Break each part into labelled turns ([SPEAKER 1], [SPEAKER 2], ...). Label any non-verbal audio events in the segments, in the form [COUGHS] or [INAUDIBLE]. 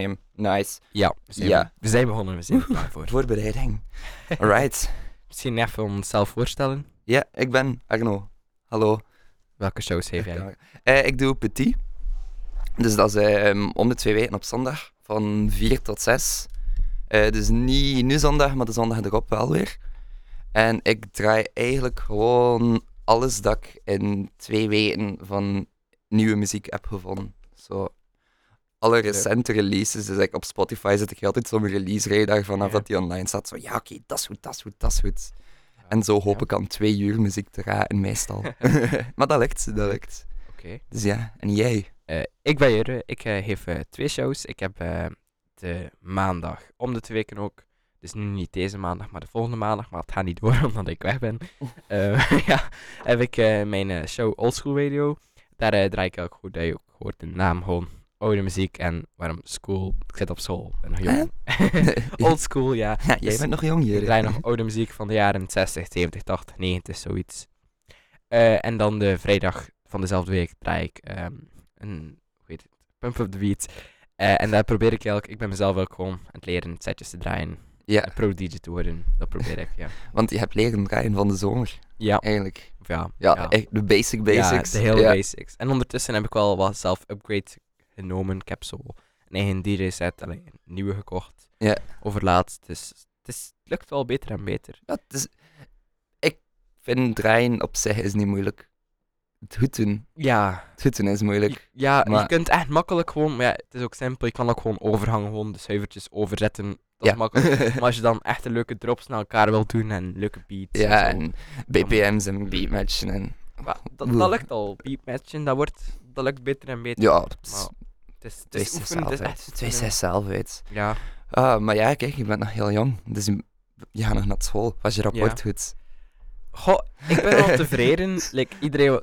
[SPEAKER 1] opnemen. Nice.
[SPEAKER 2] Ja, we zijn,
[SPEAKER 1] Ja.
[SPEAKER 2] we zijn begonnen, we zijn er klaar voor. [LAUGHS]
[SPEAKER 1] Voorbereiding. Alright. [LAUGHS]
[SPEAKER 2] Misschien even onszelf voorstellen.
[SPEAKER 1] Ja, ik ben Arno. Hallo.
[SPEAKER 2] Welke shows heeft jij?
[SPEAKER 1] Eh, ik doe Petit. Dus dat is ehm, om de twee weken op zondag, van 4 tot 6. Eh, dus niet nu zondag, maar de zondag erop wel weer. En ik draai eigenlijk gewoon alles dat ik in twee weken van nieuwe muziek heb gevonden. Zo, alle recente releases, dus like op Spotify zit ik altijd zo'n release radar vanaf dat die online staat. Zo, ja oké, dat is goed, dat is goed, dat is goed. En zo hoop ik aan twee uur muziek te raken, meestal. [LAUGHS] [LAUGHS] maar dat lukt, dat lukt.
[SPEAKER 2] Oké.
[SPEAKER 1] Dus ja, en jij?
[SPEAKER 2] Eh, ik ben Jurre. Ik eh, geef eh, twee shows. Ik heb eh, de maandag om de twee weken ook. Dus nu niet deze maandag, maar de volgende maandag. Maar het gaat niet door [LAUGHS] omdat ik weg ben. Eh, ja, heb ik eh, mijn eh, show Old School Radio. Daar eh, draai ik ook goed. Dat je ook hoort de naam gewoon. Oude muziek en waarom school. Ik zit op school. Ik ben nog jong. [LAUGHS] Old school, ja.
[SPEAKER 1] Ja, jij
[SPEAKER 2] Dus
[SPEAKER 1] bent nog jong
[SPEAKER 2] Ik
[SPEAKER 1] hier.
[SPEAKER 2] draai nog oude muziek van de jaren 60, 70, 80, 90, zoiets. Eh, en dan de vrijdag van dezelfde week draai ik ehm, een, hoe heet het, Pump Up The Beat. Eh, en daar probeer ik eigenlijk, ik ben mezelf ook gewoon aan het leren setjes te draaien.
[SPEAKER 1] Ja,
[SPEAKER 2] Pro-DJ te worden, dat probeer ik, ja. [LAUGHS]
[SPEAKER 1] want je hebt leren draaien van de zomer,
[SPEAKER 2] Ja,
[SPEAKER 1] eigenlijk.
[SPEAKER 2] ja.
[SPEAKER 1] Ja, echt de basic basics.
[SPEAKER 2] Ja, de hele
[SPEAKER 1] Ja.
[SPEAKER 2] basics. En ondertussen heb ik wel wat zelf-upgrade genomen. Ik heb zo een eigen DJ-set, een nieuwe gekocht.
[SPEAKER 1] Ja.
[SPEAKER 2] Overlaatst, dus het, is, het lukt wel beter en beter.
[SPEAKER 1] Ja, het is- ik vind draaien op zich is niet moeilijk. Het goed doen,
[SPEAKER 2] Ja,
[SPEAKER 1] het goed doen is moeilijk.
[SPEAKER 2] Ja, je kunt echt makkelijk gewoon, maar ja, het is ook simpel, je kan ook gewoon overhangen, gewoon de schuivertjes overzetten. Dat
[SPEAKER 1] Ja.
[SPEAKER 2] is makkelijk. [LAUGHS] maar als je dan echt een leuke drops naar elkaar wil doen en leuke beats
[SPEAKER 1] Ja,
[SPEAKER 2] en
[SPEAKER 1] BPM's en beatmatchen en...
[SPEAKER 2] maar dat, dat lukt al. Beatmatchen, dat, wordt, dat lukt beter en beter.
[SPEAKER 1] Ja,
[SPEAKER 2] Maar het is, het is
[SPEAKER 1] is
[SPEAKER 2] oefenen, het is
[SPEAKER 1] zelf
[SPEAKER 2] echt
[SPEAKER 1] uit.
[SPEAKER 2] Ja,
[SPEAKER 1] Ah, maar ja, kijk, je bent nog heel jong. Dus je, je gaat nog naar school. Was je rapport
[SPEAKER 2] Ja.
[SPEAKER 1] goed?
[SPEAKER 2] Goh, ik ben wel tevreden. [LAUGHS] like, iedereen, wa-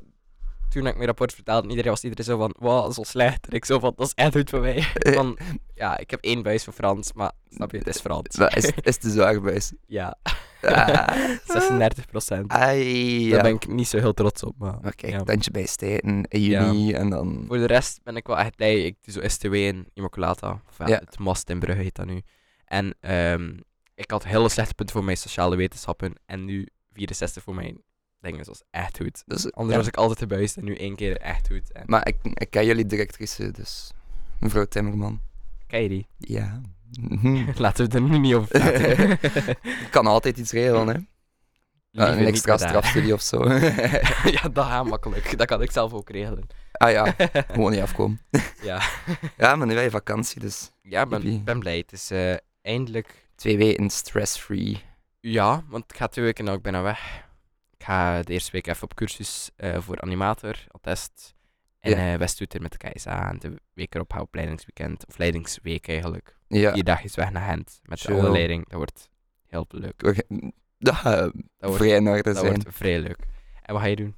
[SPEAKER 2] toen ik mijn rapport vertelde, iedereen was iedereen zo van, wow, zo slecht. En ik zo van, dat is echt goed voor mij. [LAUGHS] Van, ja, ik heb één buis voor Frans, maar snap je, het is Frans.
[SPEAKER 1] Maar is, is de zwaarbuis? [LAUGHS]
[SPEAKER 2] ja. 36 procent. [LAUGHS]
[SPEAKER 1] Ja.
[SPEAKER 2] Daar ben ik niet zo heel trots op, maar...
[SPEAKER 1] Oké,
[SPEAKER 2] ja.
[SPEAKER 1] tandje bij steden in juni en dan...
[SPEAKER 2] Voor de rest ben ik wel echt blij. Ik doe zo STW in Immaculata. Of ja,
[SPEAKER 1] Ja.
[SPEAKER 2] het MAST in Brugge heet dat nu. En ehm, ik had hele slechte punten voor mijn sociale wetenschappen. En nu 64 voor mijn dingen. Dat was echt goed.
[SPEAKER 1] Dus,
[SPEAKER 2] Anders
[SPEAKER 1] ja.
[SPEAKER 2] was ik altijd te buist en nu één keer echt goed. En,
[SPEAKER 1] Maar ik, ik ken jullie directrice, dus... Mevrouw Timmerman.
[SPEAKER 2] ken je die?
[SPEAKER 1] Ja. Mhm.
[SPEAKER 2] Laten we er nu niet over praten.
[SPEAKER 1] Ik [LAUGHS] kan altijd iets regelen, hè. Ja, een extra strafstudie of zo. [LAUGHS]
[SPEAKER 2] ja, dat gaat makkelijk. Dat kan ik zelf ook regelen.
[SPEAKER 1] ah ja, [LAUGHS] gewoon niet afkomen.
[SPEAKER 2] ja,
[SPEAKER 1] Ja, maar nu heb je vakantie, dus
[SPEAKER 2] ja ik ben, ben blij. Het is eh, eindelijk
[SPEAKER 1] twee weken stress-free.
[SPEAKER 2] Ja, want ik ga twee weken nou ook bijna weg. Ik ga de eerste week even op cursus eh, voor animator, attest. En
[SPEAKER 1] Ja.
[SPEAKER 2] eh Westtoeter met de KSA. En de week erop ga ik op leidingsweekend, of leidingsweek eigenlijk.
[SPEAKER 1] Ja.
[SPEAKER 2] Vier dagjes weg naar Gent met de
[SPEAKER 1] Chill.
[SPEAKER 2] andere leiding. Dat wordt heel leuk.
[SPEAKER 1] we- [LAUGHS] Dat gaat
[SPEAKER 2] Dat wordt,
[SPEAKER 1] vrij in orde
[SPEAKER 2] dat
[SPEAKER 1] zijn.
[SPEAKER 2] wordt vrij leuk. En wat ga je doen?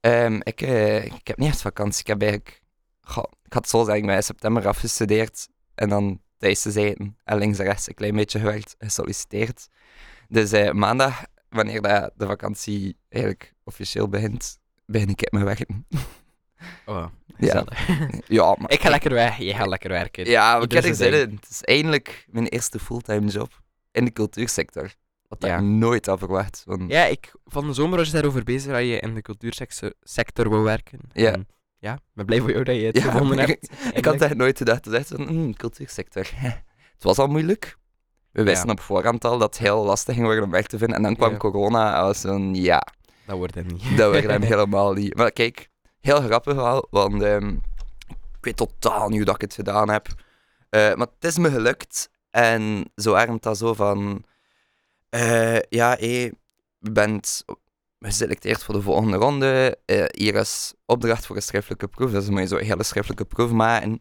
[SPEAKER 1] Ehm, ik, eh, ik heb niet echt vakantie. Ik heb eigenlijk... Goh, ik had zo zeggen, ik ben in september afgestudeerd. En dan thuis gezeten. En links en rechts een klein beetje gewerkt. Gesolliciteerd. Dus eh, maandag, wanneer dat de vakantie eigenlijk officieel begint, begin ik met werken. [LAUGHS]
[SPEAKER 2] Oh,
[SPEAKER 1] Ja.
[SPEAKER 2] gezellig. [LAUGHS]
[SPEAKER 1] ja, maar...
[SPEAKER 2] ik ga lekker weg, jij gaat lekker werken.
[SPEAKER 1] Ja, ik er
[SPEAKER 2] zijn
[SPEAKER 1] zin
[SPEAKER 2] ding.
[SPEAKER 1] in. Het is eindelijk mijn eerste fulltime job in de cultuursector. Wat
[SPEAKER 2] Ja.
[SPEAKER 1] ik nooit had verwacht. Want
[SPEAKER 2] Ja, ik, van de zomer was je daarover bezig dat je in de cultuursector sector wil werken.
[SPEAKER 1] Ja.
[SPEAKER 2] En ja, ik ben blij voor jou dat je het
[SPEAKER 1] Ja,
[SPEAKER 2] gevonden
[SPEAKER 1] ik-
[SPEAKER 2] hebt. [LAUGHS]
[SPEAKER 1] Ik had echt nooit gedacht. Het is echt van, mm, cultuursector. [LAUGHS] Het was al moeilijk. We wisten
[SPEAKER 2] Ja.
[SPEAKER 1] op voorhand al dat het heel lastig ging worden om werk te vinden. En dan kwam
[SPEAKER 2] Ja.
[SPEAKER 1] corona en was zo'n, ja,
[SPEAKER 2] Dat wordt hem niet.
[SPEAKER 1] dat werd hem helemaal niet. Maar kijk, heel grappig wel, want ehm, ik weet totaal niet hoe dat ik het gedaan heb. Eh, maar het is me gelukt. En zo ermt dat zo van, eh, ja, je bent geselecteerd voor de volgende ronde. Eh, hier is opdracht voor een schriftelijke proef. Dus dan moet je zo een hele schriftelijke proef maken.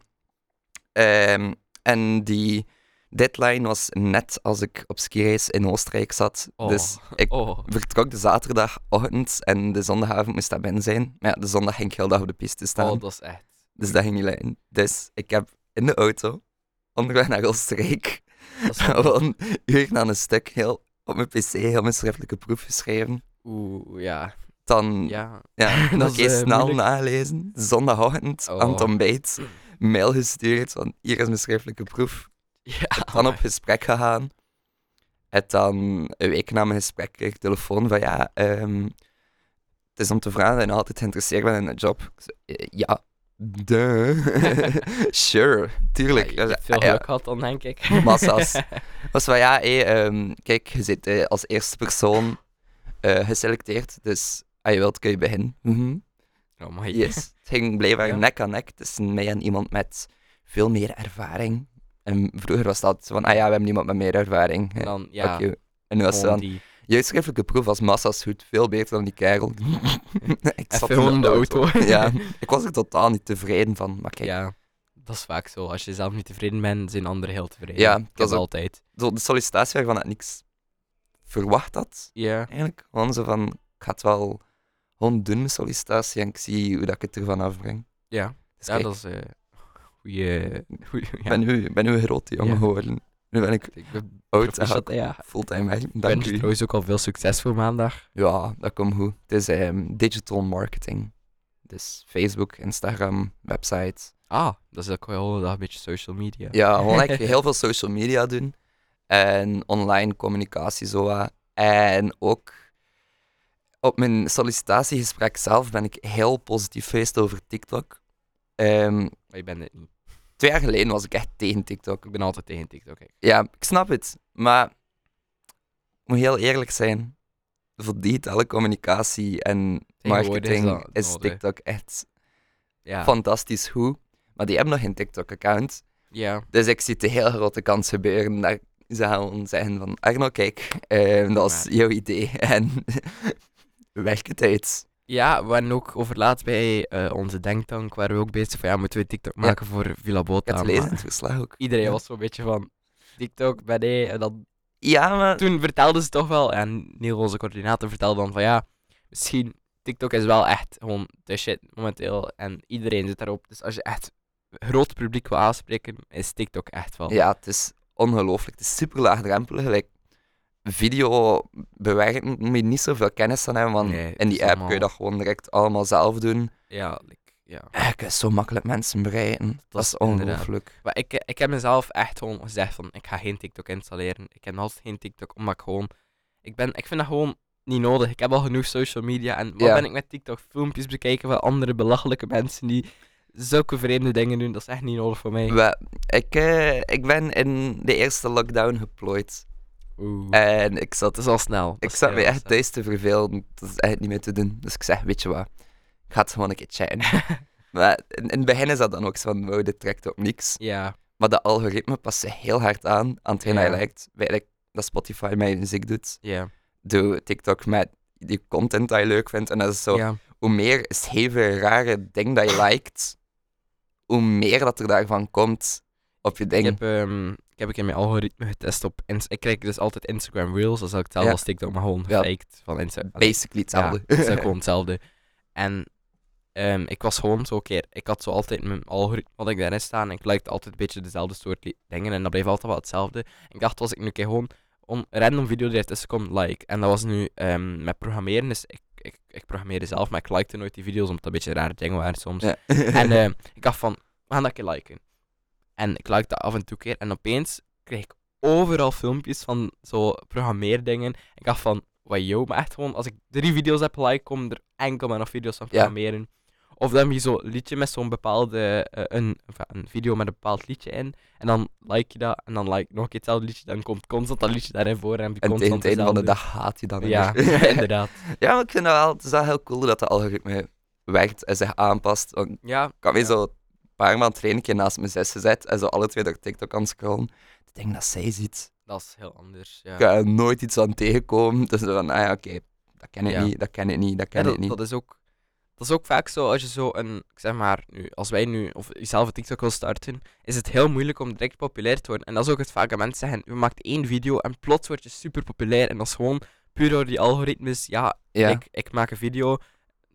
[SPEAKER 1] Ehm, en die deadline was net als ik op skireis in Oostenrijk zat.
[SPEAKER 2] Oh.
[SPEAKER 1] Dus ik
[SPEAKER 2] Oh.
[SPEAKER 1] vertrok de zaterdagochtend en de zondagavond moest dat binnen zijn. Maar ja, de zondag ging ik heel dag op de piste staan.
[SPEAKER 2] oh, dat is echt.
[SPEAKER 1] Dus dat ging niet lukken. Dus ik heb in de auto, onderweg naar Oostenrijk, gewoon uur aan een stuk heel op mijn pc heel mijn schriftelijke proef geschreven.
[SPEAKER 2] Oeh, ja.
[SPEAKER 1] Dan
[SPEAKER 2] Ja.
[SPEAKER 1] ja, [LAUGHS]
[SPEAKER 2] Dat
[SPEAKER 1] nog eens
[SPEAKER 2] eh,
[SPEAKER 1] snel
[SPEAKER 2] moeilijk.
[SPEAKER 1] nagelezen. Zondagochtend
[SPEAKER 2] Oh.
[SPEAKER 1] aan het ontbijt. mail gestuurd van hier is mijn schriftelijke proef.
[SPEAKER 2] Ja,
[SPEAKER 1] Dan op gesprek gegaan. En dan een week na mijn gesprek kreeg ik telefoon van ja, ehm, het is om te vragen nog altijd geïnteresseerd bent in een job. Zei, "Eh, ja, duh. [LAUGHS] sure, tuurlijk.
[SPEAKER 2] Ja, je hebt veel
[SPEAKER 1] Ja,
[SPEAKER 2] geluk gehad dan, denk ik. [LAUGHS]
[SPEAKER 1] Massa's. [LAUGHS] was van ja, ehm, kijk, je zit eh, als eerste persoon eh, geselecteerd, dus als je wilt kun je beginnen. Mhm.
[SPEAKER 2] Oh, my.
[SPEAKER 1] Yes. Het ging blijkbaar
[SPEAKER 2] Ja.
[SPEAKER 1] nek aan nek tussen mij en iemand met veel meer ervaring. En vroeger was dat van, ah ja, we hebben iemand met meer ervaring.
[SPEAKER 2] En dan, ja.
[SPEAKER 1] En nu was het dan,
[SPEAKER 2] die...
[SPEAKER 1] je schriftelijke proef was massa's goed, veel beter dan die kerel. [LAUGHS] [LAUGHS] ik
[SPEAKER 2] Even gewoon in de auto.
[SPEAKER 1] ja, [LAUGHS] ik was er totaal niet tevreden van, maar kijk,
[SPEAKER 2] Ja, dat is vaak zo. Als je zelf niet tevreden bent, zijn anderen heel tevreden.
[SPEAKER 1] Ja, dat is ook-
[SPEAKER 2] altijd.
[SPEAKER 1] zo de sollicitatie waarvan ik niks verwacht had,
[SPEAKER 2] Ja,
[SPEAKER 1] eigenlijk. Gewoon zo van, ik ga het wel gewoon doen, mijn sollicitatie, en ik zie hoe dat ik het ervan afbreng.
[SPEAKER 2] ja.
[SPEAKER 1] Dus
[SPEAKER 2] ja
[SPEAKER 1] kijk,
[SPEAKER 2] dat is eh
[SPEAKER 1] ik
[SPEAKER 2] ja.
[SPEAKER 1] ben nu, ik ben een grote jongen
[SPEAKER 2] Ja.
[SPEAKER 1] geworden. Nu ben ik
[SPEAKER 2] Ik ben
[SPEAKER 1] oud en ik
[SPEAKER 2] ja.
[SPEAKER 1] fulltime werken.
[SPEAKER 2] Ik wens
[SPEAKER 1] u.
[SPEAKER 2] trouwens ook al veel succes voor maandag.
[SPEAKER 1] Ja, dat komt goed. Het is ehm, digital marketing. Dus Facebook, Instagram, website.
[SPEAKER 2] Ah, dat is ook wel dag een beetje social media.
[SPEAKER 1] Ja, [LAUGHS] gewoon eigenlijk heel veel social media doen. En online communicatie zo. En ook op mijn sollicitatiegesprek zelf ben ik heel positief geweest over TikTok. Ehm,
[SPEAKER 2] Maar je bent het niet.
[SPEAKER 1] Twee jaar geleden was ik echt tegen TikTok.
[SPEAKER 2] Ik ben altijd tegen TikTok.
[SPEAKER 1] Ja, ik snap het. Maar ik moet heel eerlijk zijn. Voor digitale communicatie en
[SPEAKER 2] is
[SPEAKER 1] marketing is. TikTok echt
[SPEAKER 2] Ja.
[SPEAKER 1] fantastisch goed. Maar die hebben nog geen TikTok-account.
[SPEAKER 2] ja.
[SPEAKER 1] Dus ik zie de heel grote kans gebeuren dat ze gaan zeggen van Arno, kijk, eh, dat is jouw idee. [LAUGHS] En [LAUGHS] werk het uit.
[SPEAKER 2] Ja, we waren ook over laatst bij eh, onze denktank, waren we ook bezig van, ja, moeten we TikTok maken voor Villa
[SPEAKER 1] Ik
[SPEAKER 2] Bota?
[SPEAKER 1] heb het lezen in het verslag ook.
[SPEAKER 2] Iedereen was zo'n beetje van, TikTok, ben? En dan,
[SPEAKER 1] Ja, maar
[SPEAKER 2] toen vertelden ze toch wel, en Neil, onze coördinator, vertelde dan van, ja, misschien, TikTok is wel echt gewoon de shit momenteel, en iedereen zit daarop. Dus als je echt groot publiek wil aanspreken, is TikTok echt wel...
[SPEAKER 1] ja, het is ongelooflijk. Het is super laagdrempelig. Like, video bewerken moet je niet zoveel kennis van hebben, want
[SPEAKER 2] Nee,
[SPEAKER 1] in die app kun je dat gewoon direct allemaal zelf doen.
[SPEAKER 2] Ja, like, ja.
[SPEAKER 1] Eh, Je kunt zo makkelijk mensen bereiken. Dat, is
[SPEAKER 2] is
[SPEAKER 1] ongelooflijk.
[SPEAKER 2] Maar ik, ik heb mezelf echt gewoon gezegd van, ik ga geen TikTok installeren. Ik heb altijd geen TikTok, omdat ik gewoon... Ik, ben, ik vind dat gewoon niet nodig. Ik heb al genoeg social media. En wat
[SPEAKER 1] Ja.
[SPEAKER 2] ben ik met TikTok? Filmpjes bekijken van andere belachelijke mensen die zulke vreemde dingen doen. Dat is echt niet nodig voor mij.
[SPEAKER 1] We- ik, eh, ik ben in de eerste lockdown geplooid.
[SPEAKER 2] Oeh.
[SPEAKER 1] En ik zat
[SPEAKER 2] dat is al snel. Dat
[SPEAKER 1] Ik zat me echt
[SPEAKER 2] snel.
[SPEAKER 1] thuis te vervelen. Dat is echt niet meer te doen. Dus ik zeg, weet je wat, ik ga het gewoon een keer checken. [LAUGHS] maar in, in het begin is dat dan ook zo van, wow, dit trekt op niks.
[SPEAKER 2] Ja,
[SPEAKER 1] Maar de algoritme past zich heel hard aan aan hetgeen dat je
[SPEAKER 2] Ja.
[SPEAKER 1] lijkt. Eigenlijk dat Spotify je muziek doet.
[SPEAKER 2] ja,
[SPEAKER 1] Doe TikTok met die content dat je leuk vindt. En dat is zo,
[SPEAKER 2] ja.
[SPEAKER 1] hoe meer scheve, rare ding dat je liked, hoe meer dat er daarvan komt op je
[SPEAKER 2] Ik
[SPEAKER 1] ding.
[SPEAKER 2] heb, ehm, ik heb een keer mijn algoritme getest op Ik krijg dus altijd Instagram Reels. Dat is ook hetzelfde als TikTok, maar gewoon gefaked van Instagram.
[SPEAKER 1] Basically hetzelfde.
[SPEAKER 2] Ja, het is [LAUGHS] gewoon hetzelfde. En ehm, ik was gewoon zo keer, ik had zo altijd mijn algoritme wat ik daarin staan en ik likte altijd een beetje dezelfde soort dingen en dat bleef altijd wel hetzelfde. En ik dacht, was ik nu een keer gewoon een random video die ertussen komt, like. En dat was nu ehm, met programmeren, dus ik, ik, ik programmeerde zelf, maar ik likte nooit die video's omdat het een beetje rare dingen waren soms.
[SPEAKER 1] Ja.
[SPEAKER 2] En [LAUGHS] ehm, ik dacht van, we gaan dat een keer liken. En ik likte dat af en toe keer. En opeens kreeg ik overal filmpjes van zo programmeerdingen. Ik dacht van, wat yo, maar echt gewoon, als ik drie video's heb geliked, komen er enkel maar nog video's van
[SPEAKER 1] Ja.
[SPEAKER 2] programmeren. Of dan heb je zo'n liedje met zo'n bepaalde, eh, een, video met een bepaald liedje in. En dan like je dat, en dan like nog een keer hetzelfde liedje. Dan komt constant dat liedje daarin voor en
[SPEAKER 1] En tegen het einde van de dag haat je dan.
[SPEAKER 2] Ja,
[SPEAKER 1] weer. [LAUGHS]
[SPEAKER 2] inderdaad.
[SPEAKER 1] Ja, maar ik vind dat wel, het is wel heel cool dat de algoritme werkt en zich aanpast. Want ik
[SPEAKER 2] Ja,
[SPEAKER 1] me
[SPEAKER 2] Ja.
[SPEAKER 1] zo paar maanden een keer naast mijn zus gezet en zo alle twee door TikTok aan het scrollen. Ik denk dat zij ziet.
[SPEAKER 2] dat is heel anders. Ja.
[SPEAKER 1] Ik ga er nooit iets aan tegenkomen. Dus van, ah ja, oké, dat ken ik
[SPEAKER 2] Ja.
[SPEAKER 1] niet, dat ken ik niet, dat
[SPEAKER 2] Ja,
[SPEAKER 1] ken ik niet.
[SPEAKER 2] dat is ook. Dat is ook vaak zo als je zo een, ik zeg maar, nu, als wij nu, of jezelf een TikTok wil starten, is het heel moeilijk om direct populair te worden. En dat is ook het vaak dat mensen zeggen, je maakt één video en plots word je super populair. En dat is gewoon puur door die algoritmes, ja,
[SPEAKER 1] ja.
[SPEAKER 2] ik, ik maak een video,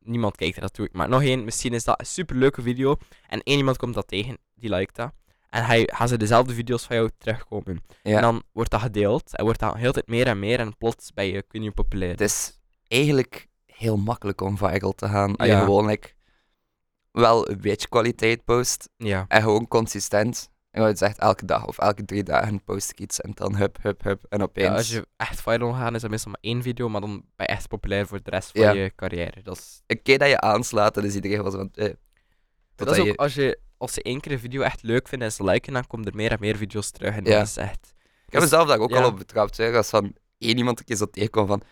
[SPEAKER 2] niemand kijkt er naartoe. Ik maak nog één, misschien is dat een super leuke video en één iemand komt dat tegen, die liked dat. En hij gaat ze dezelfde video's van jou terugkomen.
[SPEAKER 1] ja.
[SPEAKER 2] En dan wordt dat gedeeld en wordt dat heel tijd meer en meer en plots ben je, kun je populair.
[SPEAKER 1] Het is eigenlijk heel makkelijk om viral te gaan. Als
[SPEAKER 2] Ja.
[SPEAKER 1] je gewoon like, wel een beetje kwaliteit post.
[SPEAKER 2] Ja.
[SPEAKER 1] En gewoon consistent. En je zegt elke dag of elke drie dagen post ik iets en dan hup, hup, hup. En opeens...
[SPEAKER 2] Ja, als je echt viral gaat, is dat meestal maar één video, maar dan ben je echt populair voor de rest van
[SPEAKER 1] Ja.
[SPEAKER 2] je carrière. Dat is,
[SPEAKER 1] Een keer dat je aanslaat, dan is iedereen wel zo van... Eh,
[SPEAKER 2] dat is ook
[SPEAKER 1] je-
[SPEAKER 2] als, je, als ze één keer een video echt leuk vinden en ze liken, dan komen er meer en meer video's terug. En
[SPEAKER 1] Ja.
[SPEAKER 2] dat is echt...
[SPEAKER 1] Ik heb mezelf daar ook al op betrapt. Hè. Als van één iemand een keer zo tegenkomt van...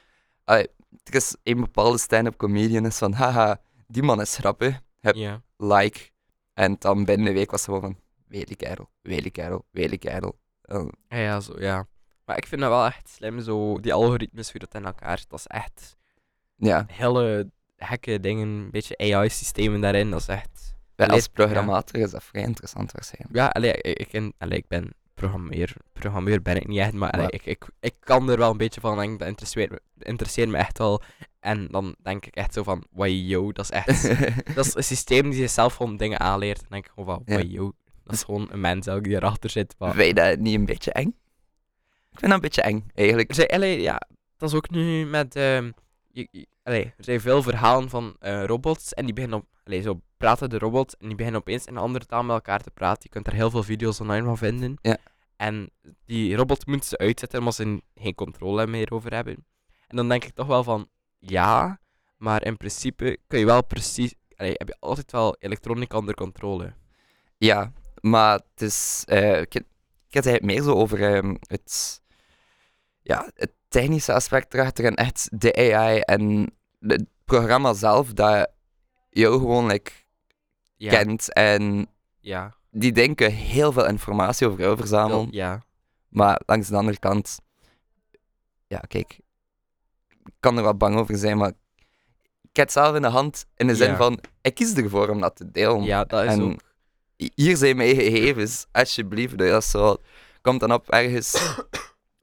[SPEAKER 1] "Allee, er is een bepaalde stand-up comedian is van... Haha, die man is grappig. Heb like. En dan binnen een week was ze gewoon van... Wely kerel, wely kerel, wely kerel. Eh,
[SPEAKER 2] Ja, ja, zo, ja. Maar ik vind dat wel echt slim, zo, die algoritmes, hoe dat in elkaar. Dat is echt
[SPEAKER 1] ja,
[SPEAKER 2] hele gekke dingen, een beetje AI-systemen daarin. Dat is echt...
[SPEAKER 1] wij als programmator is dat vrij interessant waarschijnlijk.
[SPEAKER 2] Ja, allee, ik, ik, allee, ik ben programmeur. Programmeur ben ik niet echt, maar allee,
[SPEAKER 1] Maar-
[SPEAKER 2] ik, ik, ik kan er wel een beetje van denken. Dat interesseert me, interesseert me echt wel. En dan denk ik echt zo van, yo, dat is echt... [LAUGHS] dat is een systeem die zichzelf gewoon dingen aanleert. En dan denk ik gewoon van,
[SPEAKER 1] Ja.
[SPEAKER 2] yo, dat is gewoon een mens ook die erachter zit. Maar...
[SPEAKER 1] Vind je dat niet een beetje eng? Ik vind dat een beetje eng, eigenlijk.
[SPEAKER 2] Er zijn, allee, ja, dat is ook nu met... ehm, je, je- allee, er zijn veel verhalen van eh, robots en die beginnen op... Allee, zo praten de robots en die beginnen opeens in een andere taal met elkaar te praten. Je kunt er heel veel video's online van vinden.
[SPEAKER 1] Ja.
[SPEAKER 2] En die robot moeten ze uitzetten omdat ze geen controle meer over hebben. En dan denk ik toch wel van, ja, maar in principe kun je wel precies... Allee, heb je altijd wel elektronica onder controle.
[SPEAKER 1] Ja, maar het is... eh, ik, ik had het meer zo over ehm, het... Ja, het technische aspect erachter en echt de AI en het programma zelf dat jou gewoon like,
[SPEAKER 2] Ja.
[SPEAKER 1] kent en
[SPEAKER 2] Ja.
[SPEAKER 1] die denken heel veel informatie over jou verzamelen.
[SPEAKER 2] Ja.
[SPEAKER 1] Maar langs de andere kant, ja, kijk, ik kan er wat bang over zijn, maar ik heb het zelf in de hand in de zin
[SPEAKER 2] Ja.
[SPEAKER 1] van, ik kies ervoor om dat te delen.
[SPEAKER 2] Ja, dat is
[SPEAKER 1] En
[SPEAKER 2] ook...
[SPEAKER 1] Hier zijn mijn gegevens, alsjeblieft. Dat is zo, komt dan op ergens,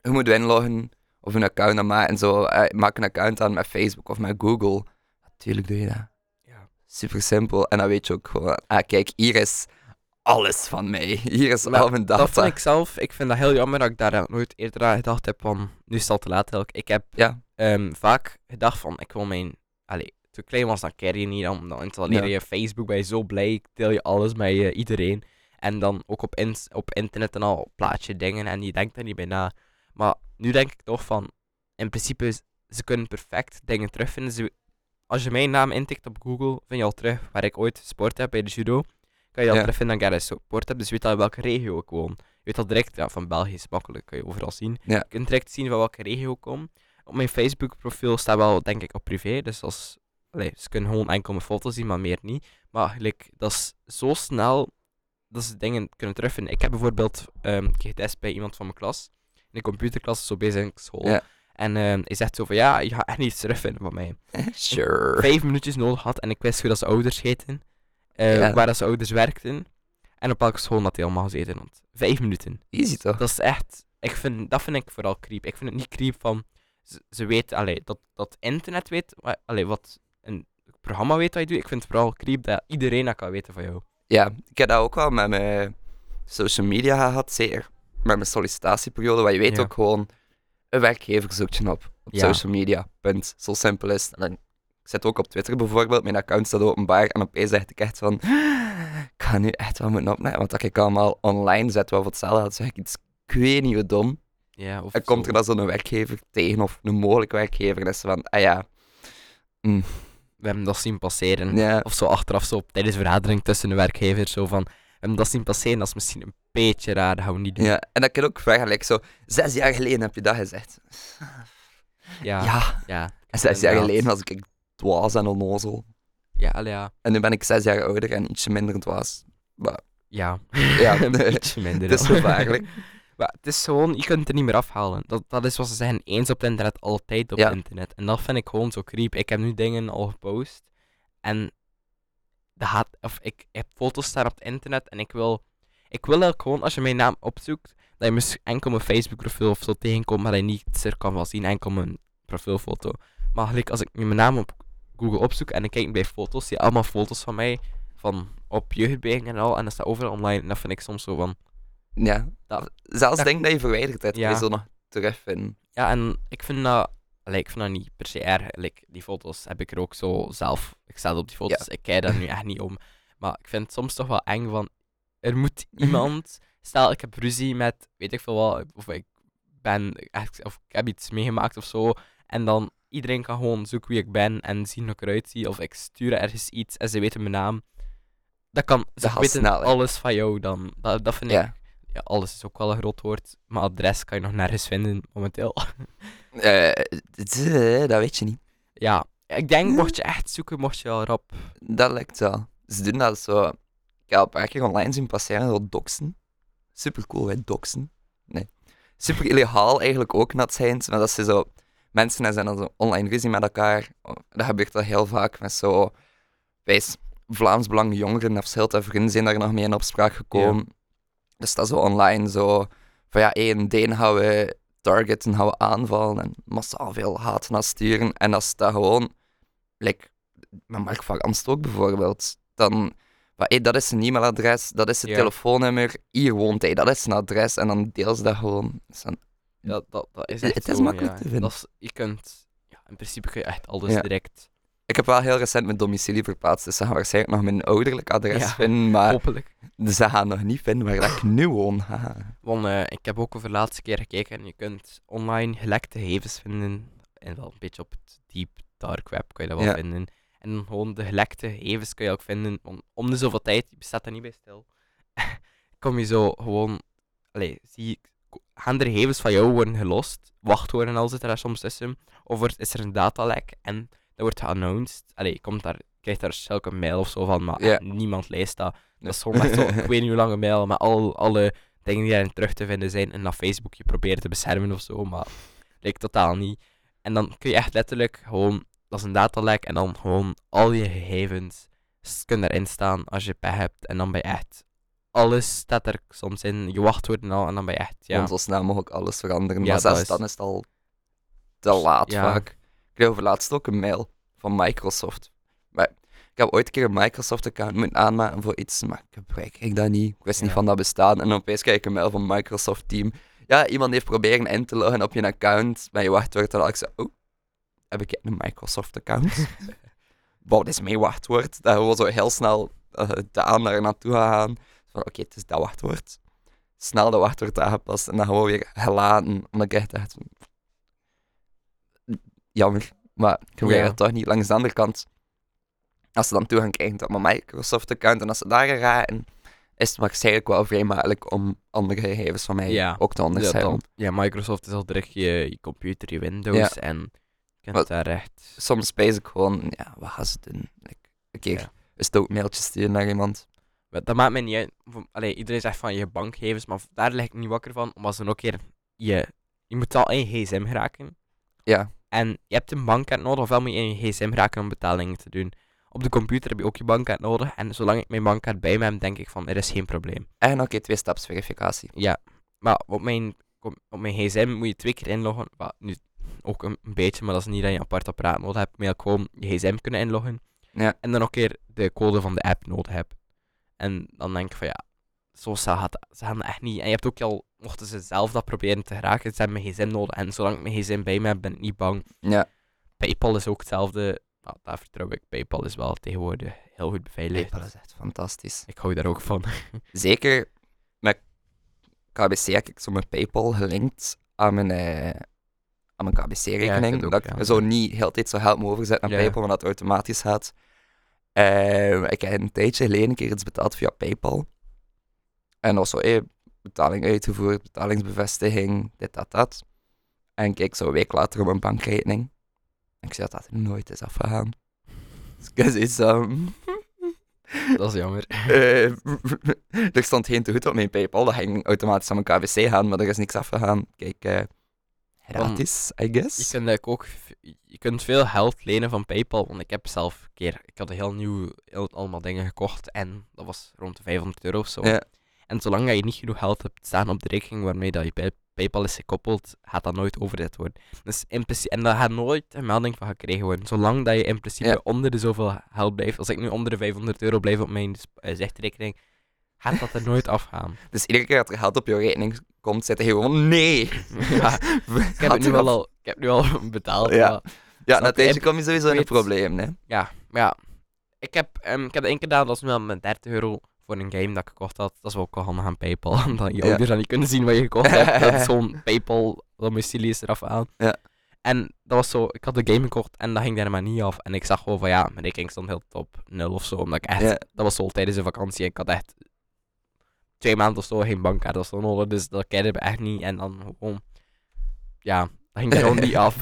[SPEAKER 1] je moet inloggen of een account aanmaken en zo, eh, maak een account aan met Facebook of met Google. Natuurlijk doe je dat.
[SPEAKER 2] Ja.
[SPEAKER 1] Super simpel. En dan weet je ook gewoon, ah kijk, hier is alles van mij. Hier is
[SPEAKER 2] Maar
[SPEAKER 1] al mijn data.
[SPEAKER 2] Dat vind ik zelf, ik vind dat heel jammer dat ik daar nooit eerder aan gedacht heb van, nu is het al te laat. Ik heb
[SPEAKER 1] Ja.
[SPEAKER 2] ehm, vaak gedacht van, ik wil mijn, allee, toen klein was, dan ken je niet, dan, dan installeer
[SPEAKER 1] Ja.
[SPEAKER 2] je Facebook, ben je zo blij, deel je alles met iedereen. En dan ook op, ins- op internet en al plaats je dingen en je denkt er niet bij na. Maar nu denk ik toch van, in principe, ze kunnen perfect dingen terugvinden. Ze, als je mijn naam intikt op Google, vind je al terug waar ik ooit gesport heb bij de judo. Kan je al
[SPEAKER 1] Ja.
[SPEAKER 2] terugvinden dat ik daar gesport heb, dus je weet al in welke regio ik woon. Je weet al direct, ja, van België is makkelijk, kan je overal zien.
[SPEAKER 1] Ja.
[SPEAKER 2] Je kunt direct zien van welke regio ik kom. Op mijn Facebook profiel staat wel, denk ik, op privé, dus als, allee, ze kunnen gewoon enkel mijn foto's zien, maar meer niet. Maar eigenlijk, dat is zo snel dat ze dingen kunnen terugvinden. Ik heb bijvoorbeeld ehm, een keer getest bij iemand van mijn klas. In de computerklas, zo bezig in school.
[SPEAKER 1] Ja.
[SPEAKER 2] En ehm hij zegt zo van, ja, je gaat echt niet terugvinden van mij. [LAUGHS]
[SPEAKER 1] Sure.
[SPEAKER 2] Vijf minuutjes nodig had en ik wist hoe dat ze ouders heten. eh,
[SPEAKER 1] Ja.
[SPEAKER 2] Waar dat ze ouders werkten. En op welke school dat hij allemaal gezeten had. Vijf minuten.
[SPEAKER 1] Easy toch?
[SPEAKER 2] Dat is echt... Ik vind, dat vind ik vooral creep. Ik vind het niet creep van... Ze, ze weten, allee, dat, dat internet weet... Allee, wat programma weet wat je doet. Ik vind het vooral creep dat iedereen dat kan weten van jou.
[SPEAKER 1] Ja, ik heb dat ook wel met mijn social media gehad, zeker. Met mijn sollicitatieperiode, waar je weet
[SPEAKER 2] Ja.
[SPEAKER 1] ook gewoon, een werkgever zoekt je op. Op
[SPEAKER 2] Ja.
[SPEAKER 1] social media, punt. Zo simpel is het. En dan- ik zit ook op Twitter bijvoorbeeld, mijn account staat openbaar en opeens dacht ik echt van, ik ga nu echt wel moeten opnemen, want dat ik allemaal online zet, wel voor hetzelfde had, zeg ik iets, ik weet niet wat dom.
[SPEAKER 2] Ja, of
[SPEAKER 1] En komt
[SPEAKER 2] zo.
[SPEAKER 1] er dan zo'n werkgever tegen, of een mogelijk werkgever, en is ze van, ah ja,
[SPEAKER 2] We hebben dat zien passeren.
[SPEAKER 1] ja,
[SPEAKER 2] Of zo achteraf zo op- tijdens vergadering tussen de werkgevers. Zo van... We hebben dat zien passeren. Dat is misschien een beetje raar. Dat gaan we niet doen.
[SPEAKER 1] ja. En dat kan ook vergelijken, zo, zes jaar geleden heb je dat gezegd.
[SPEAKER 2] Ja.
[SPEAKER 1] ja.
[SPEAKER 2] Ja.
[SPEAKER 1] En zes jaar geleden was ik dwaas en onnozel.
[SPEAKER 2] Ja, ja.
[SPEAKER 1] En nu ben ik zes jaar ouder en ietsje minder dwaas. Maar
[SPEAKER 2] Ja.
[SPEAKER 1] Ja. [LAUGHS]
[SPEAKER 2] Ietsje minder. [LAUGHS]
[SPEAKER 1] het is gevaarlijk.
[SPEAKER 2] Maar het is gewoon, je kunt het er niet meer afhalen. Dat, dat is wat ze zeggen, eens op het internet, altijd op
[SPEAKER 1] Ja.
[SPEAKER 2] internet. En dat vind ik gewoon zo creep. Ik heb nu dingen al gepost. En dat gaat, of ik heb foto's staan op het internet en ik wil, ik wil ook gewoon, als je mijn naam opzoekt, dat je misschien enkel mijn Facebook profiel of zo tegenkomt, maar dat je niet er kan wel zien, enkel mijn profielfoto. Maar gelijk als ik nu mijn naam op Google opzoek en ik kijk bij foto's, zie je allemaal foto's van mij, van op jeugdbeweging en al, en dat staat overal online. En dat vind ik soms zo van,
[SPEAKER 1] Ja.
[SPEAKER 2] Dat-
[SPEAKER 1] Zelfs
[SPEAKER 2] dat-
[SPEAKER 1] denk dat je verwijderd hebt,
[SPEAKER 2] Ja.
[SPEAKER 1] je zo nog terugvinden.
[SPEAKER 2] Ja, en ik vind dat, allee, ik vind dat niet per se erg. Like, die foto's heb ik er ook zo zelf. Ik sta op die foto's, ik kijk daar nu echt niet om. Maar ik vind het soms toch wel eng van... Er moet [LAUGHS] iemand... Stel, ik heb ruzie met, weet ik veel wat, of ik ben echt, of ik heb iets meegemaakt of zo. En dan iedereen kan gewoon zoeken wie ik ben en zien hoe ik eruit zie. Of ik stuur ergens iets en ze weten mijn naam. Dat kan, ze
[SPEAKER 1] gaat
[SPEAKER 2] weten
[SPEAKER 1] snel, hè?
[SPEAKER 2] alles van jou dan. Dat, dat vind ik,
[SPEAKER 1] Ja.
[SPEAKER 2] Ja, alles is ook wel een groot woord. Maar adres kan je nog nergens vinden momenteel. [LAUGHS]
[SPEAKER 1] Eh, eh, dat weet je niet.
[SPEAKER 2] ja, ik denk, mocht je echt zoeken, mocht je wel rap.
[SPEAKER 1] Dat lijkt wel. Ze doen dat zo. Ik heb een paar keer online zien passeren, zo doxen. Super cool, hè, doxen. Nee. Super illegaal eigenlijk ook, net zijn. Maar dat ze zo. Mensen zijn dan zo online ruzie met elkaar. Dat gebeurt al heel vaak met zo. Wijs, Vlaams Belang jongeren of en vrienden zijn daar nog mee in opspraak gekomen. Dus dat zo online zo. Van ja, één, deen gaan we targeten, gaan we aanvallen en massaal veel haat naar sturen. En als dat gewoon. Like, met Mark van Amstel ook bijvoorbeeld. Dan, maar, hey, dat is zijn e-mailadres, dat is zijn
[SPEAKER 2] Ja.
[SPEAKER 1] telefoonnummer, hier woont hij, dat is zijn adres. En dan deel ze dat gewoon. Een-
[SPEAKER 2] Ja, dat, dat is
[SPEAKER 1] Het-
[SPEAKER 2] echt
[SPEAKER 1] het is makkelijk
[SPEAKER 2] ja.
[SPEAKER 1] te vinden.
[SPEAKER 2] Dat is, je kunt, ja, in principe kun je echt alles direct.
[SPEAKER 1] Ik heb wel heel recent mijn domicilie verplaatst, dus ze gaan waarschijnlijk nog mijn ouderlijk adres
[SPEAKER 2] Ja.
[SPEAKER 1] vinden, maar
[SPEAKER 2] Hopelijk.
[SPEAKER 1] ze gaan nog niet vinden waar ik nu woon. [LAUGHS] Haha.
[SPEAKER 2] Want eh, ik heb ook over de laatste keer gekeken en je kunt online gelekte gegevens vinden. En wel een beetje op het deep dark web kan je dat wel
[SPEAKER 1] Ja.
[SPEAKER 2] vinden. En gewoon de gelekte gegevens kun je ook vinden. Want om de zoveel tijd, je staat er niet bij stil, [LAUGHS] kom je zo gewoon... Allee, zie gaan er gegevens van jou worden gelost? Wachtwoorden en al zit er daar soms tussen. Of is er een datalek en wordt geannounced. Allee, je komt daar, krijgt daar een mail of zo van, maar
[SPEAKER 1] Ja.
[SPEAKER 2] niemand leest dat. Dat is gewoon echt zo, [LAUGHS] ik weet niet hoe lange mail, maar al, alle dingen die daarin terug te vinden zijn en dat Facebook je probeert te beschermen of zo, maar lijkt totaal niet. En dan kun je echt letterlijk gewoon, dat is een datalek, en dan gewoon al je gegevens s- kunnen erin staan als je pech hebt. En dan ben je echt, alles staat er soms in, je wachtwoorden al, en dan ben je echt, ja.
[SPEAKER 1] Gewoon zo snel mogelijk alles veranderen.
[SPEAKER 2] Ja,
[SPEAKER 1] maar
[SPEAKER 2] dat
[SPEAKER 1] zelfs
[SPEAKER 2] is-
[SPEAKER 1] dan is het al te laat
[SPEAKER 2] Ja.
[SPEAKER 1] vaak. Ik kreeg over laatst ook een mail van Microsoft. Maar ik heb ooit een keer een Microsoft-account moeten aanmaken voor iets, maar ik gebruik ik dat niet. Ik wist niet van dat bestaan. En opeens krijg ik een mail van Microsoft Team. Ja, iemand heeft proberen in te loggen op je account met je wachtwoord. En dan had ik zo, oh, heb ik een Microsoft-account? [LAUGHS] Wat is mijn wachtwoord? Dat gewoon zo heel snel uh, Daan daar naartoe gaan. Van, oké, het is dat wachtwoord. Snel dat wachtwoord aangepast en dan gewoon weer gelaten. Omdat ik echt dacht, jammer, maar ik gebruik
[SPEAKER 2] Ja.
[SPEAKER 1] het toch niet. Langs de andere kant, als ze dan toegang krijgen tot mijn Microsoft-account en als ze daar raken, is het waarschijnlijk wel vrij makkelijk om andere gegevens van mij
[SPEAKER 2] Ja.
[SPEAKER 1] ook te
[SPEAKER 2] Ja,
[SPEAKER 1] onderscheiden.
[SPEAKER 2] dan- ja, Microsoft is al direct je, je computer, je Windows, en je kunt daar echt...
[SPEAKER 1] Soms spijs ik gewoon, ja, wat gaan ze doen? Like, een keer
[SPEAKER 2] Ja.
[SPEAKER 1] een stootmailtje sturen naar iemand.
[SPEAKER 2] Dat maakt mij niet uit. Allee, iedereen zegt van je bankgegevens, maar daar lig ik niet wakker van. Omdat ze dan ook keer je, je moet al in je gsm geraken.
[SPEAKER 1] Ja,
[SPEAKER 2] En je hebt een bankkaart nodig, ofwel moet je in je gsm geraken om betalingen te doen. Op de computer heb je ook je bankkaart nodig. En zolang ik mijn bankkaart bij me heb, denk ik van er is geen probleem.
[SPEAKER 1] en oké, twee-stapsverificatie.
[SPEAKER 2] Ja, maar op mijn, op mijn gsm moet je twee keer inloggen. Nu ook een, beetje, maar dat is niet dat je een apart apparaat nodig hebt. Maar je gewoon je gsm kunnen inloggen.
[SPEAKER 1] Ja.
[SPEAKER 2] En dan nog een keer de code van de app nodig hebt. En dan denk ik van ja, zo gaat ze gaan echt niet. En je hebt ook al, mochten ze zelf dat proberen te geraken, ze hebben mijn gsm nodig. En zolang ik mijn gsm bij me heb, ben ik niet bang.
[SPEAKER 1] Ja,
[SPEAKER 2] Paypal is ook hetzelfde. Nou, daar vertrouw ik. Paypal is wel tegenwoordig heel goed beveiligd.
[SPEAKER 1] dat is echt fantastisch.
[SPEAKER 2] Ik hou daar ook van. [LAUGHS]
[SPEAKER 1] Zeker met KBC heb ik zo mijn PayPal gelinkt aan mijn, eh, aan mijn
[SPEAKER 2] Ja,
[SPEAKER 1] KBC-rekening.
[SPEAKER 2] ik heb het
[SPEAKER 1] dat ik
[SPEAKER 2] ja.
[SPEAKER 1] zo niet heel de tijd zo geld moet overzetten naar
[SPEAKER 2] Ja.
[SPEAKER 1] PayPal, maar dat automatisch gaat. Eh, ik heb een tijdje geleden een keer iets betaald via PayPal. En was zo, betaling uitgevoerd, betalingsbevestiging, dit, dat, dat. En ik kijk zo een week later op mijn bankrekening. En ik zie dat dat er nooit is afgegaan. [LAUGHS] Dus ik zei zo,
[SPEAKER 2] dat is jammer.
[SPEAKER 1] eh, [LAUGHS] er stond geen te goed op mijn PayPal. Dat ging automatisch aan mijn KBC gaan, maar er is niks afgegaan. Kijk, eh gratis, I
[SPEAKER 2] Je
[SPEAKER 1] guess.
[SPEAKER 2] kunt, eigenlijk ook, je kunt veel geld lenen van PayPal. Want ik heb zelf een keer, ik had een heel nieuw, heel, allemaal dingen gekocht. En dat was rond de 500 euro of zo.
[SPEAKER 1] Ja.
[SPEAKER 2] En zolang dat je niet genoeg geld hebt staan op de rekening waarmee dat je Pay- PayPal is gekoppeld, gaat dat nooit overzet worden. Dus in principe, en daar gaat nooit een melding van gekregen worden. Zolang dat je in principe
[SPEAKER 1] Ja.
[SPEAKER 2] onder de zoveel geld blijft. Als ik nu onder de 500 euro blijf op mijn uh, zichtrekening, gaat dat er [LAUGHS] nooit afgaan.
[SPEAKER 1] Dus iedere keer dat er geld op je rekening komt, zit hij gewoon nee. [LAUGHS]
[SPEAKER 2] Ja, ik heb het nu wel al, ik heb nu al [LAUGHS] betaald.
[SPEAKER 1] Ja.
[SPEAKER 2] maar-
[SPEAKER 1] Ja, na tijdje kom je sowieso in een probleem, hè.
[SPEAKER 2] Ja, maar ja. Ik heb, ehm, ik heb één keer gedaan, dat was wel met 30 euro voor een game dat ik gekocht had. Dat is wel ook wel handig aan Paypal, [LAUGHS] omdat je
[SPEAKER 1] Ja.
[SPEAKER 2] ouders dan niet kunnen zien wat je gekocht hebt. Dat is zo'n [LAUGHS] Paypal, domicilie is eraf aan.
[SPEAKER 1] Ja.
[SPEAKER 2] En dat was zo, ik had de game gekocht en dat ging daar maar niet af. En ik zag gewoon van ja, mijn rekening stond heel op nul of zo. Omdat ik echt,
[SPEAKER 1] Ja.
[SPEAKER 2] dat was zo tijdens de vakantie en ik had echt twee maanden of zo geen bankkaart of zo nodig. Dus dat kende ik echt niet. En dan gewoon, ja, dat ging gewoon niet [LAUGHS] af.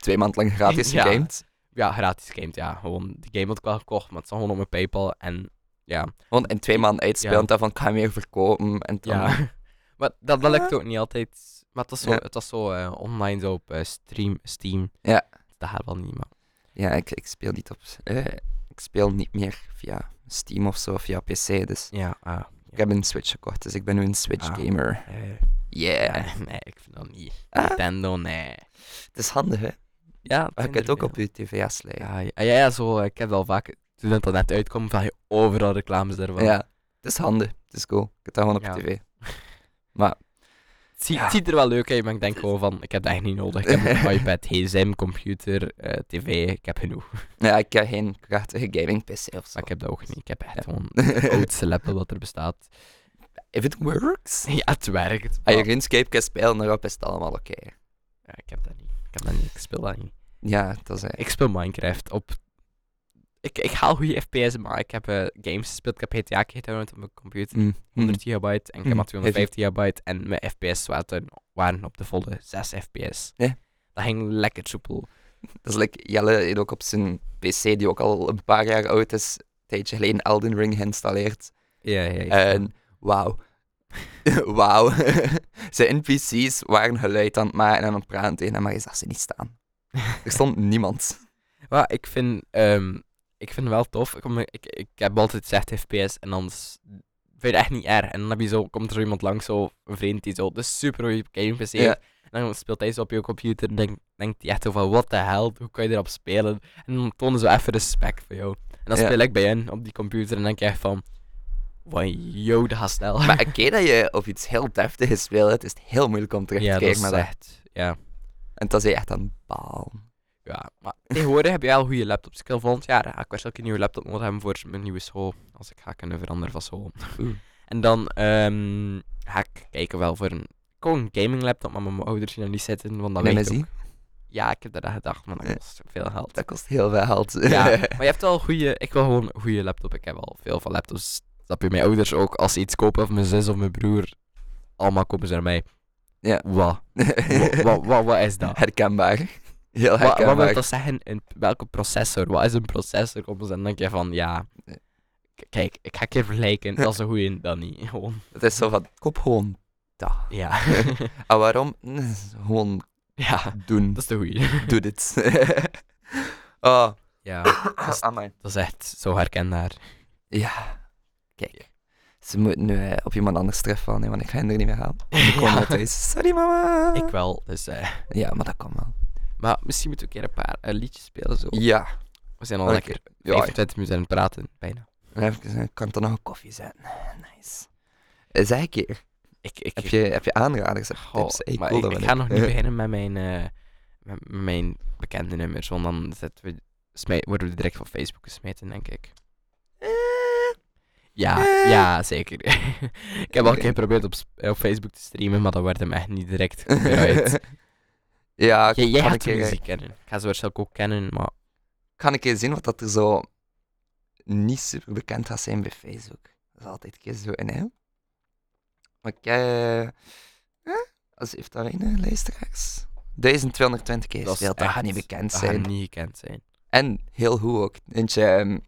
[SPEAKER 1] Twee maanden lang gratis
[SPEAKER 2] Ja.
[SPEAKER 1] gegamed.
[SPEAKER 2] ja, gratis gamed, ja. Gewoon, die game had ik wel gekocht, maar het zat gewoon op mijn Paypal. En ja,
[SPEAKER 1] Gewoon in twee maanden uitspelen.
[SPEAKER 2] Ja.
[SPEAKER 1] Daarvan kan je weer verkopen. En dan...
[SPEAKER 2] ja. [LAUGHS] maar dat, dat lukt ook niet altijd. Maar het was zo,
[SPEAKER 1] Ja.
[SPEAKER 2] het was zo eh, online zo op stream, Steam.
[SPEAKER 1] Ja.
[SPEAKER 2] Dat gaat wel niet, maar...
[SPEAKER 1] Ja, ik, ik speel niet op. eh, ik speel niet meer via Steam of zo, via PC. Dus
[SPEAKER 2] Ja, ah,
[SPEAKER 1] ik heb een Switch gekocht, dus ik ben nu een Switch
[SPEAKER 2] Ah.
[SPEAKER 1] gamer.
[SPEAKER 2] eh,
[SPEAKER 1] Yeah.
[SPEAKER 2] nee, nee, ik vind dat niet.
[SPEAKER 1] Ah.
[SPEAKER 2] Nintendo, nee.
[SPEAKER 1] Het is handig, hè?
[SPEAKER 2] Ja,
[SPEAKER 1] Maar je kunt het ook op je tv afsluiten.
[SPEAKER 2] Ja, ja, ja, ja, zo, ik heb wel vaak, toen het net uitkwam, van je overal reclames ervan.
[SPEAKER 1] Ja, het is handig. Het is cool. Ik heb dat gewoon op
[SPEAKER 2] Ja.
[SPEAKER 1] tv. Maar
[SPEAKER 2] Het, ziet,
[SPEAKER 1] Ja.
[SPEAKER 2] het ziet er wel leuk uit, maar ik denk gewoon van, ik heb dat echt niet nodig. Ik heb [LAUGHS] een iPad, gsm, computer, eh, tv, ik heb genoeg.
[SPEAKER 1] ja, ik heb geen krachtige gaming PC of zo.
[SPEAKER 2] Maar ik heb dat ook niet. Ik heb echt gewoon de [LAUGHS] oudste laptop dat er bestaat.
[SPEAKER 1] If it works.
[SPEAKER 2] Ja, het werkt.
[SPEAKER 1] Als je
[SPEAKER 2] maar-
[SPEAKER 1] RuneScape kan spelen, daarop is het allemaal oké.
[SPEAKER 2] Ja, ik heb dat niet. Ik heb dat niet. Ik speel dat niet.
[SPEAKER 1] Ja, dat is
[SPEAKER 2] Ik speel Minecraft op... Ik, ik haal goede FPS, maar ik heb eh, games gespeeld. Ik heb GTA gedownload op mijn computer.
[SPEAKER 1] mm,
[SPEAKER 2] 100 gigabyte. En ik heb
[SPEAKER 1] Mm,
[SPEAKER 2] maar 250 gigabyte. En mijn FPS waren, waren op de volle 6 fps. Dat ging lekker soepel.
[SPEAKER 1] Dat is like Jelle heeft ook op zijn PC, die ook al een paar jaar oud is, een tijdje geleden Elden Ring geïnstalleerd.
[SPEAKER 2] Ja, ja.
[SPEAKER 1] En wauw. [LAUGHS] wauw. [LAUGHS] Zijn NPC's waren geluid aan het maken en aan het praten tegen hem, maar je zag ze niet staan. Er stond niemand. [LAUGHS]
[SPEAKER 2] Maar ik vind, ehm, ik vind het wel tof. Ik, ik, ik heb altijd gezegd FPS en dan vind je het echt niet erg. En dan heb je zo, komt er iemand langs, zo, een vriend die zo de super goede game PC
[SPEAKER 1] Ja.
[SPEAKER 2] heeft. En dan speelt hij zo op je computer en denk, denkt hij echt zo van, what the hell, hoe kan je erop spelen? En dan tonen ze even respect voor jou. En dan
[SPEAKER 1] Ja.
[SPEAKER 2] speel ik bij hen op die computer en denk je echt van, wow, yo, dat gaat snel.
[SPEAKER 1] Maar [LAUGHS] een keer dat je op iets heel deftigs speelt, is het heel moeilijk om terug te
[SPEAKER 2] ja, dat is
[SPEAKER 1] met dat.
[SPEAKER 2] echt, ja.
[SPEAKER 1] En dat is echt een baal.
[SPEAKER 2] Ja, maar tegenwoordig heb je wel goede laptops. Ik wil volgend jaar ga ik waarschijnlijk een nieuwe laptop nodig hebben voor mijn nieuwe school. Als ik ga kunnen veranderen van school.
[SPEAKER 1] Oeh.
[SPEAKER 2] En dan ehm, ga ik kijken wel voor een, gewoon een gaming laptop, maar mijn ouders zien er niet zitten, want dat
[SPEAKER 1] Nee,
[SPEAKER 2] weet ik. Ja, ik heb dat gedacht, maar dat
[SPEAKER 1] Ja.
[SPEAKER 2] kost veel geld.
[SPEAKER 1] dat kost heel veel geld.
[SPEAKER 2] Ja, [LAUGHS] maar je hebt wel goede, ik wil gewoon een goede laptop. Ik heb al veel van laptops. Snap je, mijn ouders ook, als ze iets kopen, of mijn zus of mijn broer, allemaal kopen ze naar mij.
[SPEAKER 1] Ja.
[SPEAKER 2] Wat, [LAUGHS] wat, wat, wat is dat?
[SPEAKER 1] Herkenbaar. Heel
[SPEAKER 2] Wat, wat wil dat zeggen? Een, welke processor? Wat is een processor? En dan denk je van, ja... Kijk, ik ga een keer vergelijken. Dat is een goeie, dan niet. [LAUGHS] Gewoon,
[SPEAKER 1] Het is zo van, koop gewoon dat.
[SPEAKER 2] ja.
[SPEAKER 1] En [LAUGHS] waarom? Nee, Gewoon
[SPEAKER 2] ja,
[SPEAKER 1] doen.
[SPEAKER 2] dat is de goeie. [LAUGHS]
[SPEAKER 1] Doe dit. oh,
[SPEAKER 2] Ja, [COUGHS] dat is, dat is echt zo herkenbaar.
[SPEAKER 1] Ja. Kijk. Ze moeten nu eh, op iemand anders treffen, nee, want ik ga hen er niet meer halen. Ik kom thuis. Sorry mama.
[SPEAKER 2] Ik wel, dus... eh,
[SPEAKER 1] Ja, maar dat kan wel.
[SPEAKER 2] Maar misschien moeten we een keer een paar eh, liedjes spelen, zo.
[SPEAKER 1] Ja.
[SPEAKER 2] We zijn al
[SPEAKER 1] Oké.
[SPEAKER 2] lekker
[SPEAKER 1] Ja,
[SPEAKER 2] 25 minuten aan het praten, bijna.
[SPEAKER 1] even, eh, kan ik er nog een koffie zetten? [LAUGHS] Nice. Eh, Zeg een keer.
[SPEAKER 2] Ik, ik,
[SPEAKER 1] Heb je, heb je aanraders
[SPEAKER 2] Goh,
[SPEAKER 1] tips? Ik
[SPEAKER 2] maar
[SPEAKER 1] wil
[SPEAKER 2] ik,
[SPEAKER 1] dat
[SPEAKER 2] ik
[SPEAKER 1] wel
[SPEAKER 2] ga nog niet beginnen met mijn, eh, met met mijn bekende nummers, want dan zetten we, smij- worden we direct van Facebook gesmeten, denk ik. Ja,
[SPEAKER 1] Eh.
[SPEAKER 2] ja, zeker. [LAUGHS] ik heb al een keer geprobeerd op, sp- op Facebook te streamen, maar dat werd hem echt niet direct. [LAUGHS]
[SPEAKER 1] ja,
[SPEAKER 2] Jij, jij
[SPEAKER 1] kan
[SPEAKER 2] gaat
[SPEAKER 1] ik,
[SPEAKER 2] de muziek kennen. Ik ga ze waarschijnlijk ook kennen, maar
[SPEAKER 1] kan ik eens zien wat dat er zo niet super bekend gaat zijn bij Facebook. Dat is altijd een keer zo in, hè? Maar ik, eh, eh, als heeft daar een eh, luisteraars? 1220 keer
[SPEAKER 2] is
[SPEAKER 1] gespeeld, dat gaat
[SPEAKER 2] echt-
[SPEAKER 1] niet bekend
[SPEAKER 2] dat gaat
[SPEAKER 1] zijn.
[SPEAKER 2] niet gekend zijn.
[SPEAKER 1] En heel goed ook. Eentje, ehm,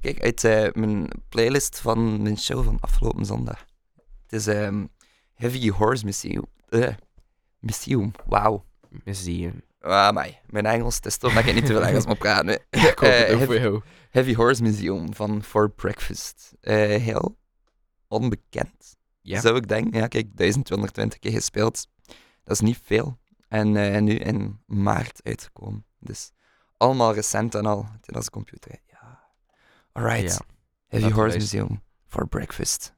[SPEAKER 1] kijk, uit eh, mijn playlist van mijn show van afgelopen zondag. Het is ehm, Heavy Horse Museum. eh, Museum, wauw.
[SPEAKER 2] Museum.
[SPEAKER 1] Ah, mij. Mijn Engels, het is toch dat ik niet te veel Engels moet praten. [LAUGHS]
[SPEAKER 2] Ja, ik hoop het
[SPEAKER 1] Eh,
[SPEAKER 2] ook
[SPEAKER 1] heb-
[SPEAKER 2] voor jou.
[SPEAKER 1] Heavy Horse Museum van For Breakfast. Eh, heel onbekend,
[SPEAKER 2] Ja.
[SPEAKER 1] zou ik denken. Ja, kijk, 1220 keer gespeeld. Dat is niet veel. En eh, nu in maart uitgekomen. Dus allemaal recent en al. Het is computer. Ja. Alright.
[SPEAKER 2] Ja.
[SPEAKER 1] Heavy Horse. Museum for Breakfast.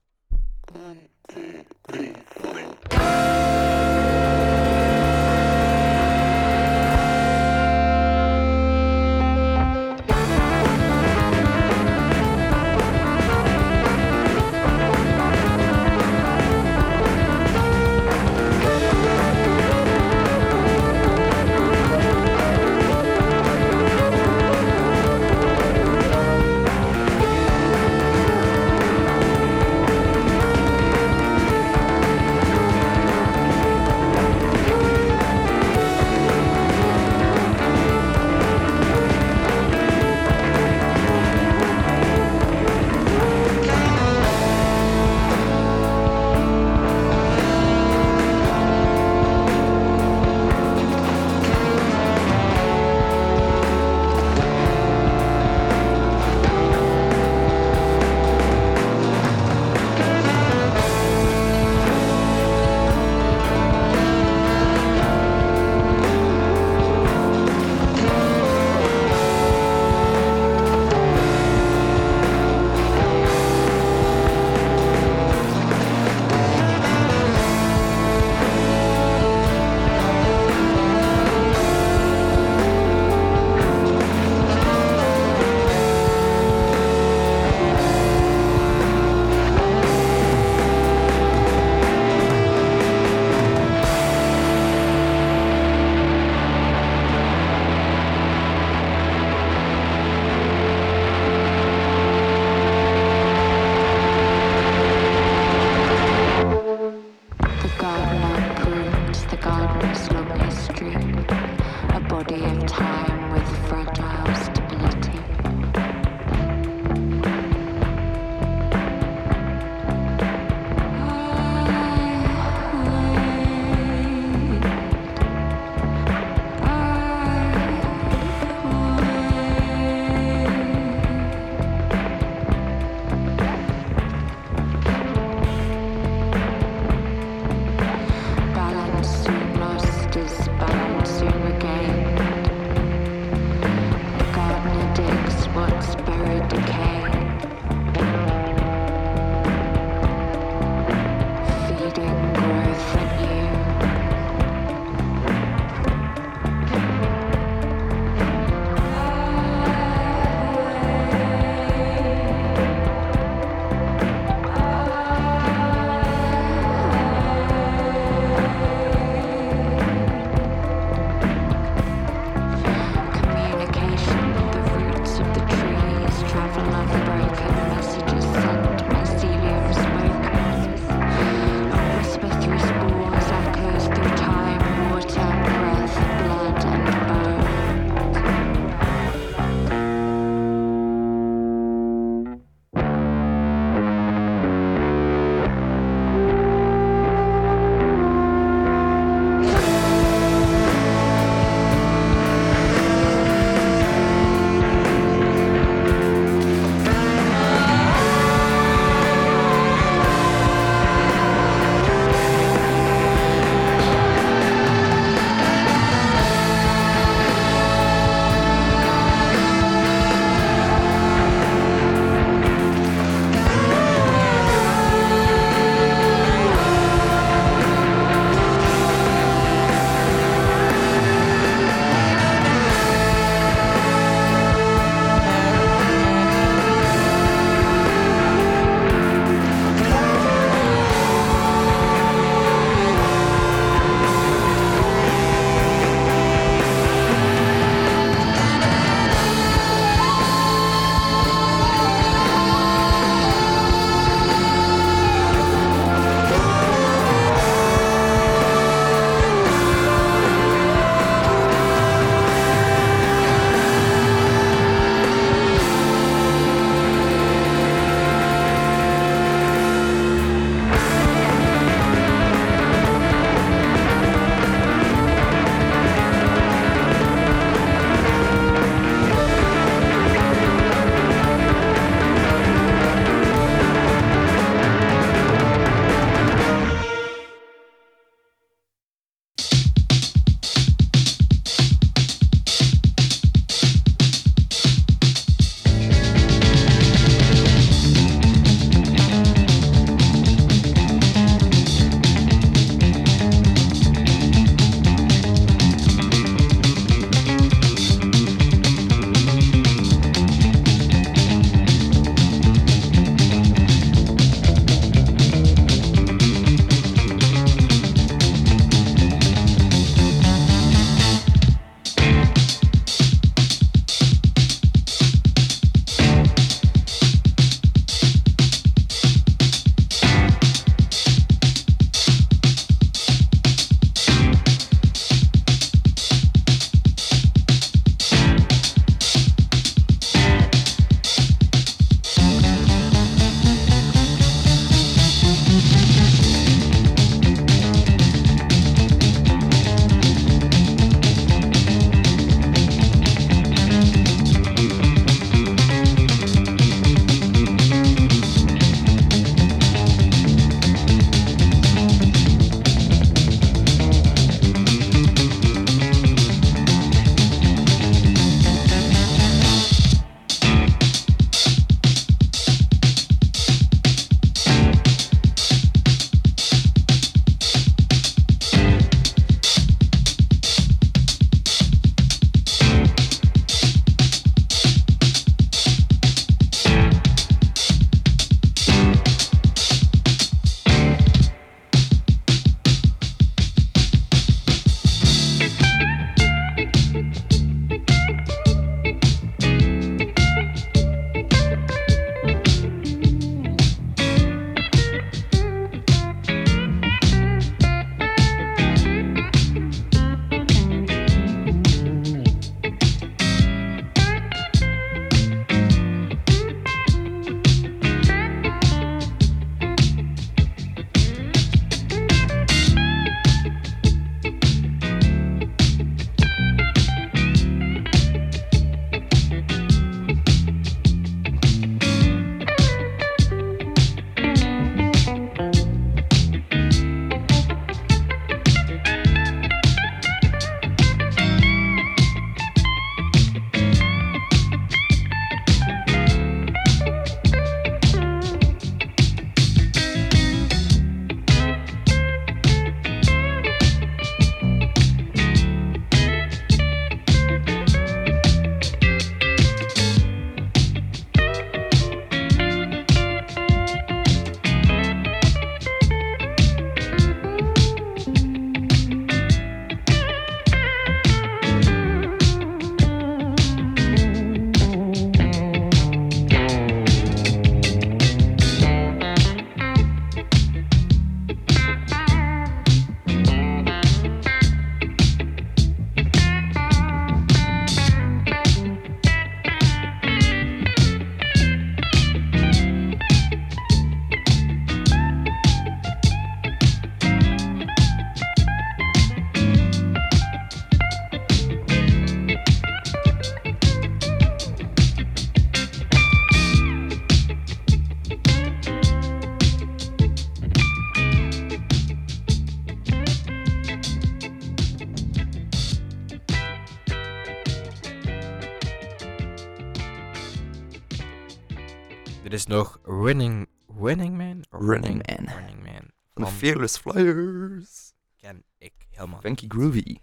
[SPEAKER 3] Is
[SPEAKER 2] nog Running, Running Man?
[SPEAKER 1] Running Man.
[SPEAKER 2] Running Man.
[SPEAKER 1] Van de
[SPEAKER 2] Van-
[SPEAKER 1] Fearless Flyers.
[SPEAKER 2] Ken ik helemaal
[SPEAKER 1] Funky groovy.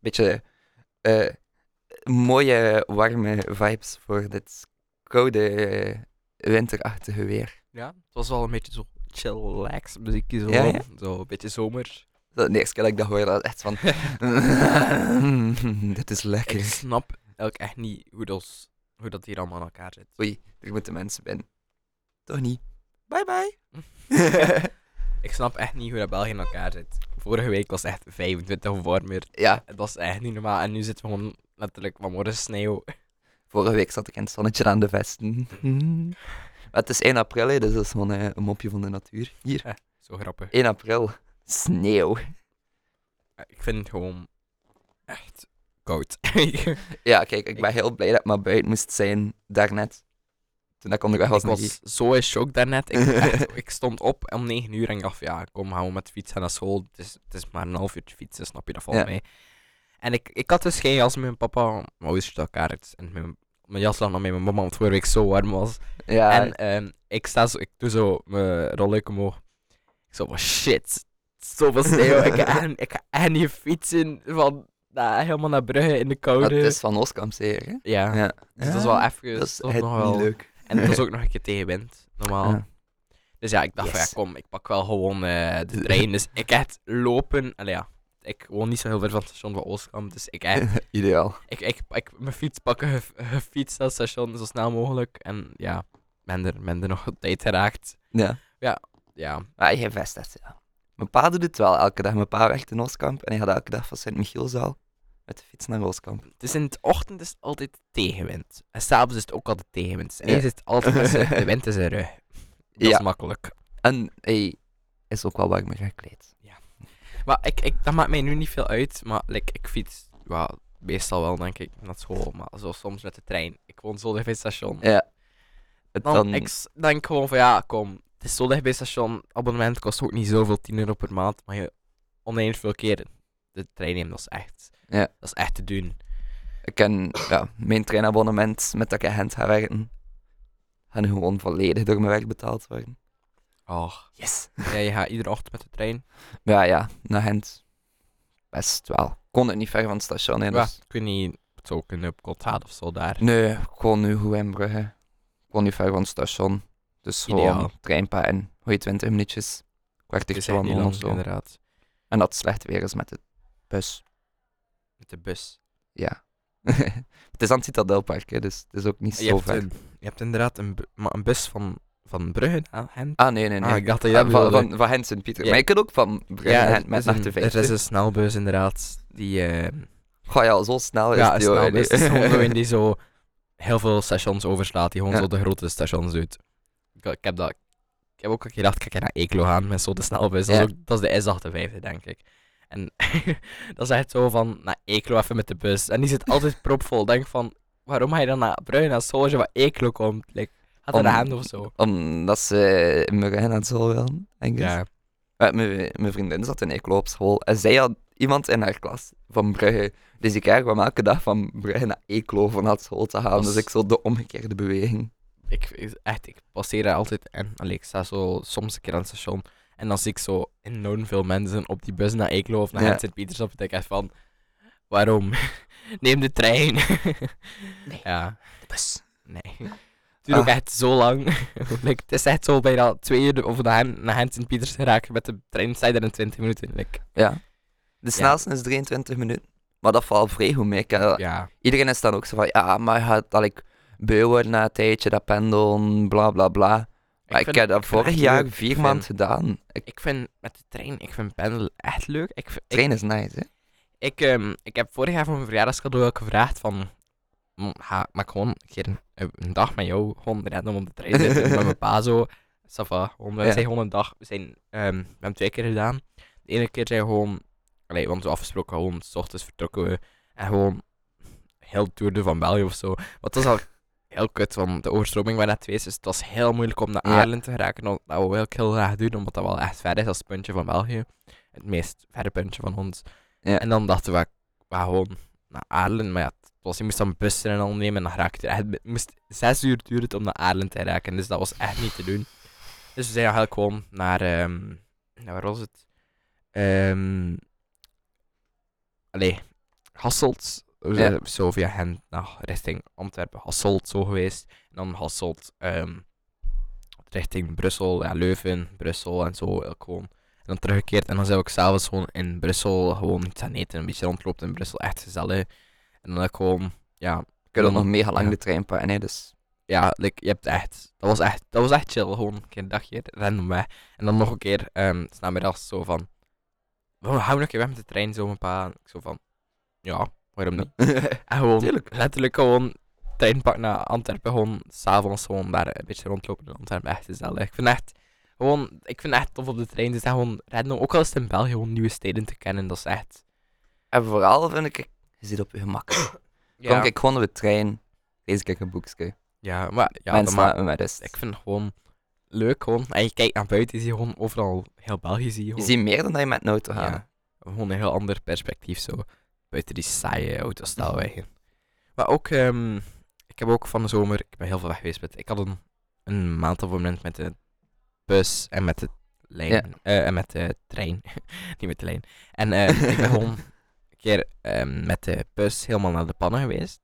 [SPEAKER 1] Beetje eh, mooie, warme vibes voor dit koude, eh, winterachtige weer.
[SPEAKER 2] Ja, het was wel een beetje zo chillax muziekje zo.
[SPEAKER 1] Ja, ja.
[SPEAKER 2] Zo een beetje zomer.
[SPEAKER 1] De eerste keer dat ik dat hoorde, was echt van... [LAUGHS] [LAUGHS] dit is
[SPEAKER 2] ik
[SPEAKER 1] lekker.
[SPEAKER 2] snap ook echt niet hoe dat, hoe dat hier allemaal aan elkaar zit.
[SPEAKER 1] Oei, er moeten mensen binnen. Toch niet? Bye bye. [LAUGHS] [LAUGHS]
[SPEAKER 2] Ik snap echt niet hoe dat België in elkaar zit. Vorige week was echt 25 of warmer.
[SPEAKER 1] ja,
[SPEAKER 2] Het was echt niet normaal. En nu zitten we gewoon letterlijk vanmorgen sneeuw.
[SPEAKER 1] vorige week zat ik in het zonnetje aan de vesten. [LAUGHS] Maar het is 1 april, hè, dus dat is gewoon eh, een mopje van de natuur. Hier,
[SPEAKER 2] Zo grappig.
[SPEAKER 1] 1 april. Sneeuw.
[SPEAKER 2] Ik vind het gewoon echt koud. [LAUGHS]
[SPEAKER 1] Ja, kijk, ik ben heel blij dat ik maar buiten moest zijn daarnet. Toen ik onderweg was
[SPEAKER 2] ik was zo in shock daarnet. Ik, [LAUGHS] echt, ik stond op om 9 uur en ik dacht, ja, kom, gaan we met de fiets naar school. Het is, het is maar een half uurtje fietsen, snap je dat volgens
[SPEAKER 1] Ja.
[SPEAKER 2] mij. En ik, ik had dus geen jas met mijn papa. Mijn ouders uit elkaar uit. En mijn, mijn jas lag nog met mijn mama, want vorige week zo warm was.
[SPEAKER 1] Ja,
[SPEAKER 2] En ehm, ik sta zo, ik doe zo mijn rolluik omhoog. Ik zo van shit, zoveel sneeuw. [LAUGHS] ik, ga ik ga echt niet fietsen van nou, helemaal naar Brugge in de
[SPEAKER 1] dat
[SPEAKER 2] koude.
[SPEAKER 1] is van Ooskamp zeker, hè?
[SPEAKER 2] Ja,
[SPEAKER 1] Ja.
[SPEAKER 2] dus dat is wel even
[SPEAKER 1] Dat is
[SPEAKER 2] toch nog
[SPEAKER 1] niet
[SPEAKER 2] wel...
[SPEAKER 1] leuk.
[SPEAKER 2] En het was [LAUGHS] ook nog een keer tegenwind, normaal.
[SPEAKER 1] Ja.
[SPEAKER 2] Dus ja, ik dacht van ja, kom, ik pak wel gewoon eh, de trein. Dus ik echt lopen. Allee, ja, ik woon niet zo heel ver van het station van Oostkamp. Dus ik echt, [LAUGHS]
[SPEAKER 1] Ideaal.
[SPEAKER 2] ik, ik, ik, mijn fiets pakken, gefietst naar het station zo snel mogelijk. En ja, ben er, ben er nog op tijd geraakt.
[SPEAKER 1] Ja.
[SPEAKER 2] Ja,
[SPEAKER 1] Maar je vest dat, ja. Mijn pa doet het wel elke dag. Mijn pa werkt in Oostkamp en hij gaat elke dag van Sint-Michielszaal met de fiets naar Oostkamp.
[SPEAKER 2] dus in de ochtend is het altijd tegenwind. En s'avonds is het ook altijd tegenwind. Dus
[SPEAKER 1] Ja.
[SPEAKER 2] hij zit altijd [LAUGHS] de wind in zijn rug. Dat
[SPEAKER 1] Ja.
[SPEAKER 2] is makkelijk.
[SPEAKER 1] En hij is ook wel warmer gekleed.
[SPEAKER 2] Maar ik, ik, dat maakt mij nu niet veel uit. Maar like, ik fiets ja, meestal wel, denk ik, naar school. Maar zo soms met de trein. Ik woon zo dicht bij het station.
[SPEAKER 1] Ja. Het
[SPEAKER 2] Dan,
[SPEAKER 1] dan,
[SPEAKER 2] Ik denk gewoon van ja, kom. Het is zo dicht bij station. Abonnement kost ook niet zoveel, 10 euro per maand. Maar je oneindig veel keren de trein neemt, dat is echt,
[SPEAKER 1] Ja.
[SPEAKER 2] dat is echt te doen.
[SPEAKER 1] ik ken ja, mijn treinabonnement met dat ik in Gent ga werken. Gaan gewoon volledig door mijn werk betaald worden.
[SPEAKER 2] Oh.
[SPEAKER 1] Yes.
[SPEAKER 2] Ja, je gaat iedere ochtend met de trein. [LAUGHS]
[SPEAKER 1] Ja, ja, naar Gent. Best wel. Kon het niet ver van het station, Dus...
[SPEAKER 2] niet, het zou kunnen op Cotthaat of zo daar.
[SPEAKER 1] Nee, gewoon nu goed in Brugge. Gewoon niet ver van het station. Dus
[SPEAKER 2] Ideaal.
[SPEAKER 1] gewoon treinpijn. Goeie 20 minuutjes. Kwartier
[SPEAKER 2] niet
[SPEAKER 1] wandelen of zo.
[SPEAKER 2] inderdaad.
[SPEAKER 1] En dat slecht weer is met de bus.
[SPEAKER 2] Met de bus.
[SPEAKER 1] Ja. [LAUGHS] het is aan het Citadelpark, hè, dus het is ook niet
[SPEAKER 2] Je
[SPEAKER 1] zo ver.
[SPEAKER 2] een, je hebt inderdaad een, bu- maar een bus van, van Brugge naar Gent.
[SPEAKER 1] Ah, nee, nee, nee.
[SPEAKER 2] Ah, ik dacht dat je
[SPEAKER 1] Ah,
[SPEAKER 2] dat
[SPEAKER 1] van, van, van Gent Sint-Pieter.
[SPEAKER 2] Ja.
[SPEAKER 1] Maar je kunt ook van Brugge
[SPEAKER 2] Ja,
[SPEAKER 1] naar
[SPEAKER 2] er
[SPEAKER 1] Gent met
[SPEAKER 2] is een-
[SPEAKER 1] nacht de
[SPEAKER 2] Er is een snelbus inderdaad. Die, eh,
[SPEAKER 1] Goh ja, zo snel is
[SPEAKER 2] ja, een
[SPEAKER 1] die hoor.
[SPEAKER 2] snelbus. Het is gewoon [LAUGHS] zo in die zo heel veel stations overslaat. Die gewoon
[SPEAKER 1] Ja.
[SPEAKER 2] zo de grote stations doet. Ik, ik heb dat... Ik heb ook gedacht, kijk naar Eeklo gaan met zo de snelbus. Dat, is ook, dat is de S58, denk ik. En [LAUGHS] dat is echt zo van, naar Eeklo even met de bus. En die zit altijd [LAUGHS] propvol. Denk van, waarom ga je dan naar Brugge als zo je van Eeklo komt? Like, had er een hand of zo.
[SPEAKER 1] Omdat ze in naar school wilden, denk ik.
[SPEAKER 2] Ja.
[SPEAKER 1] Eh, Mijn vriendin zat in Eeklo op school en zij had iemand in haar klas van Brugge. Dus ik kwam elke dag van Brugge naar Eeklo van naar school te gaan.
[SPEAKER 2] Dat
[SPEAKER 1] Dus ik zo de omgekeerde beweging.
[SPEAKER 2] Ik, echt, ik passeer daar altijd en allee, ik sta zo soms een keer aan het station en dan zie ik zo enorm veel mensen op die bus naar Eeklo of naar
[SPEAKER 1] Ja.
[SPEAKER 2] Gent Sint-Pieters op. En denk ik echt van, waarom? [LAUGHS] Neem de trein. [LAUGHS]
[SPEAKER 1] Nee.
[SPEAKER 2] Ja,
[SPEAKER 1] Bus.
[SPEAKER 2] nee. Het duurt ook
[SPEAKER 1] Ah.
[SPEAKER 2] echt zo lang. [LAUGHS] like, het is echt zo bijna twee uur of naar, naar Gent Sint-Pieters geraken met de trein sta je daar in 20 minuten. Like,
[SPEAKER 1] Ja. De snelste is 23 minuten. Maar dat valt vrij goed mee. Heb-
[SPEAKER 2] ja,
[SPEAKER 1] Iedereen is dan ook zo van, ja, maar gaat dat ik beu worden na een tijdje, dat pendelen, bla bla bla. Maar ik,
[SPEAKER 2] vind-
[SPEAKER 1] heb dat vorig jaar
[SPEAKER 2] leuk.
[SPEAKER 1] vier maanden gedaan. Ik,
[SPEAKER 2] Ik vind met de trein, ik vind pendelen echt leuk. Ik, vind- ik,
[SPEAKER 1] train is nice, hè?
[SPEAKER 2] Ik, ehm, ik heb vorig jaar voor mijn verjaardagscadeau ook gevraagd van... "Mm, Ga, mag ik gewoon een keer een, een dag met jou gewoon random op de trein zitten [LAUGHS] met mijn pa zo. Gewoon, we
[SPEAKER 1] Ja.
[SPEAKER 2] zijn gewoon een dag... We, zijn, ehm, we hebben twee keer gedaan. De ene keer zijn we gewoon... Allee, want we afgesproken gewoon, s ochtends vertrokken we. En gewoon heel de Tour de van België of zo. Wat was al heel kut, want de overstroming was net geweest. Dus het was heel moeilijk om naar. Aarlen te geraken. Dat we ook heel graag doen, omdat dat wel echt ver is als het puntje van België. Het meest verre puntje van ons. En dan dachten we, we gaan gewoon naar Aarlen. Maar ja, het was, je moest dan bussen en al nemen en dan raakte je er echt... Het moest zes uur duren het om naar Aarlen te raken, dus dat was echt niet te doen. Dus we zijn eigenlijk gewoon naar... ehm naar waar was het? Ehm allee, Hasselt. Zijn zo via hen naar richting Antwerpen, Hasselt zo geweest. En dan Hasselt ehm, richting Brussel, ja, Leuven, Brussel en zo. gewoon. En dan teruggekeerd en dan zijn we ook s'avonds gewoon in Brussel gewoon iets aan eten. Een beetje rondlopen in Brussel, echt gezellig. En dan ook gewoon, ja,
[SPEAKER 1] Ik
[SPEAKER 2] dan-
[SPEAKER 1] nog mega lang
[SPEAKER 2] ja.
[SPEAKER 1] de trein pakken, hè, dus...
[SPEAKER 2] ja, like, je hebt echt, dat was echt, dat was echt chill. Gewoon een keer een dagje, random weg. En dan nog een keer, um, s namiddags zo van, we gaan nog een keer weg met de trein, zo mijn pa. En ik zo van, ja, waarom niet? [LAUGHS] En gewoon,
[SPEAKER 1] Tuurlijk.
[SPEAKER 2] letterlijk gewoon, trein pakken naar Antwerpen, gewoon s'avonds gewoon daar een beetje rondlopen in Antwerpen. Echt gezellig. Ik vind echt, gewoon, ik vind echt tof op de trein. Dus gewoon random, ook al is het in België, gewoon nieuwe steden te kennen, dat is echt...
[SPEAKER 1] En vooral vind ik, je zit op je gemak. [COUGHS] Kom, kijk gewoon op de trein, lees ik een boekje.
[SPEAKER 2] ja, maar, ja,
[SPEAKER 1] Mensen
[SPEAKER 2] maar,
[SPEAKER 1] laten me rust.
[SPEAKER 2] Ik vind het gewoon leuk gewoon. En je kijkt naar buiten, zie je gewoon overal heel België zie je
[SPEAKER 1] Je ziet meer dan dat je met een auto gaat.
[SPEAKER 2] ja, gewoon een heel ander perspectief zo. Buiten die saaie autostelwegen. Maar ook, ehm, ik heb ook van de zomer, ik ben heel veel weg geweest met, ik had een, een maand abonnement met de bus en met de lijn.
[SPEAKER 1] Ja.
[SPEAKER 2] eh, en met de trein. [LAUGHS] Niet met de lijn. En eh, ik ben gewoon een keer ehm, met de bus helemaal naar de pannen geweest.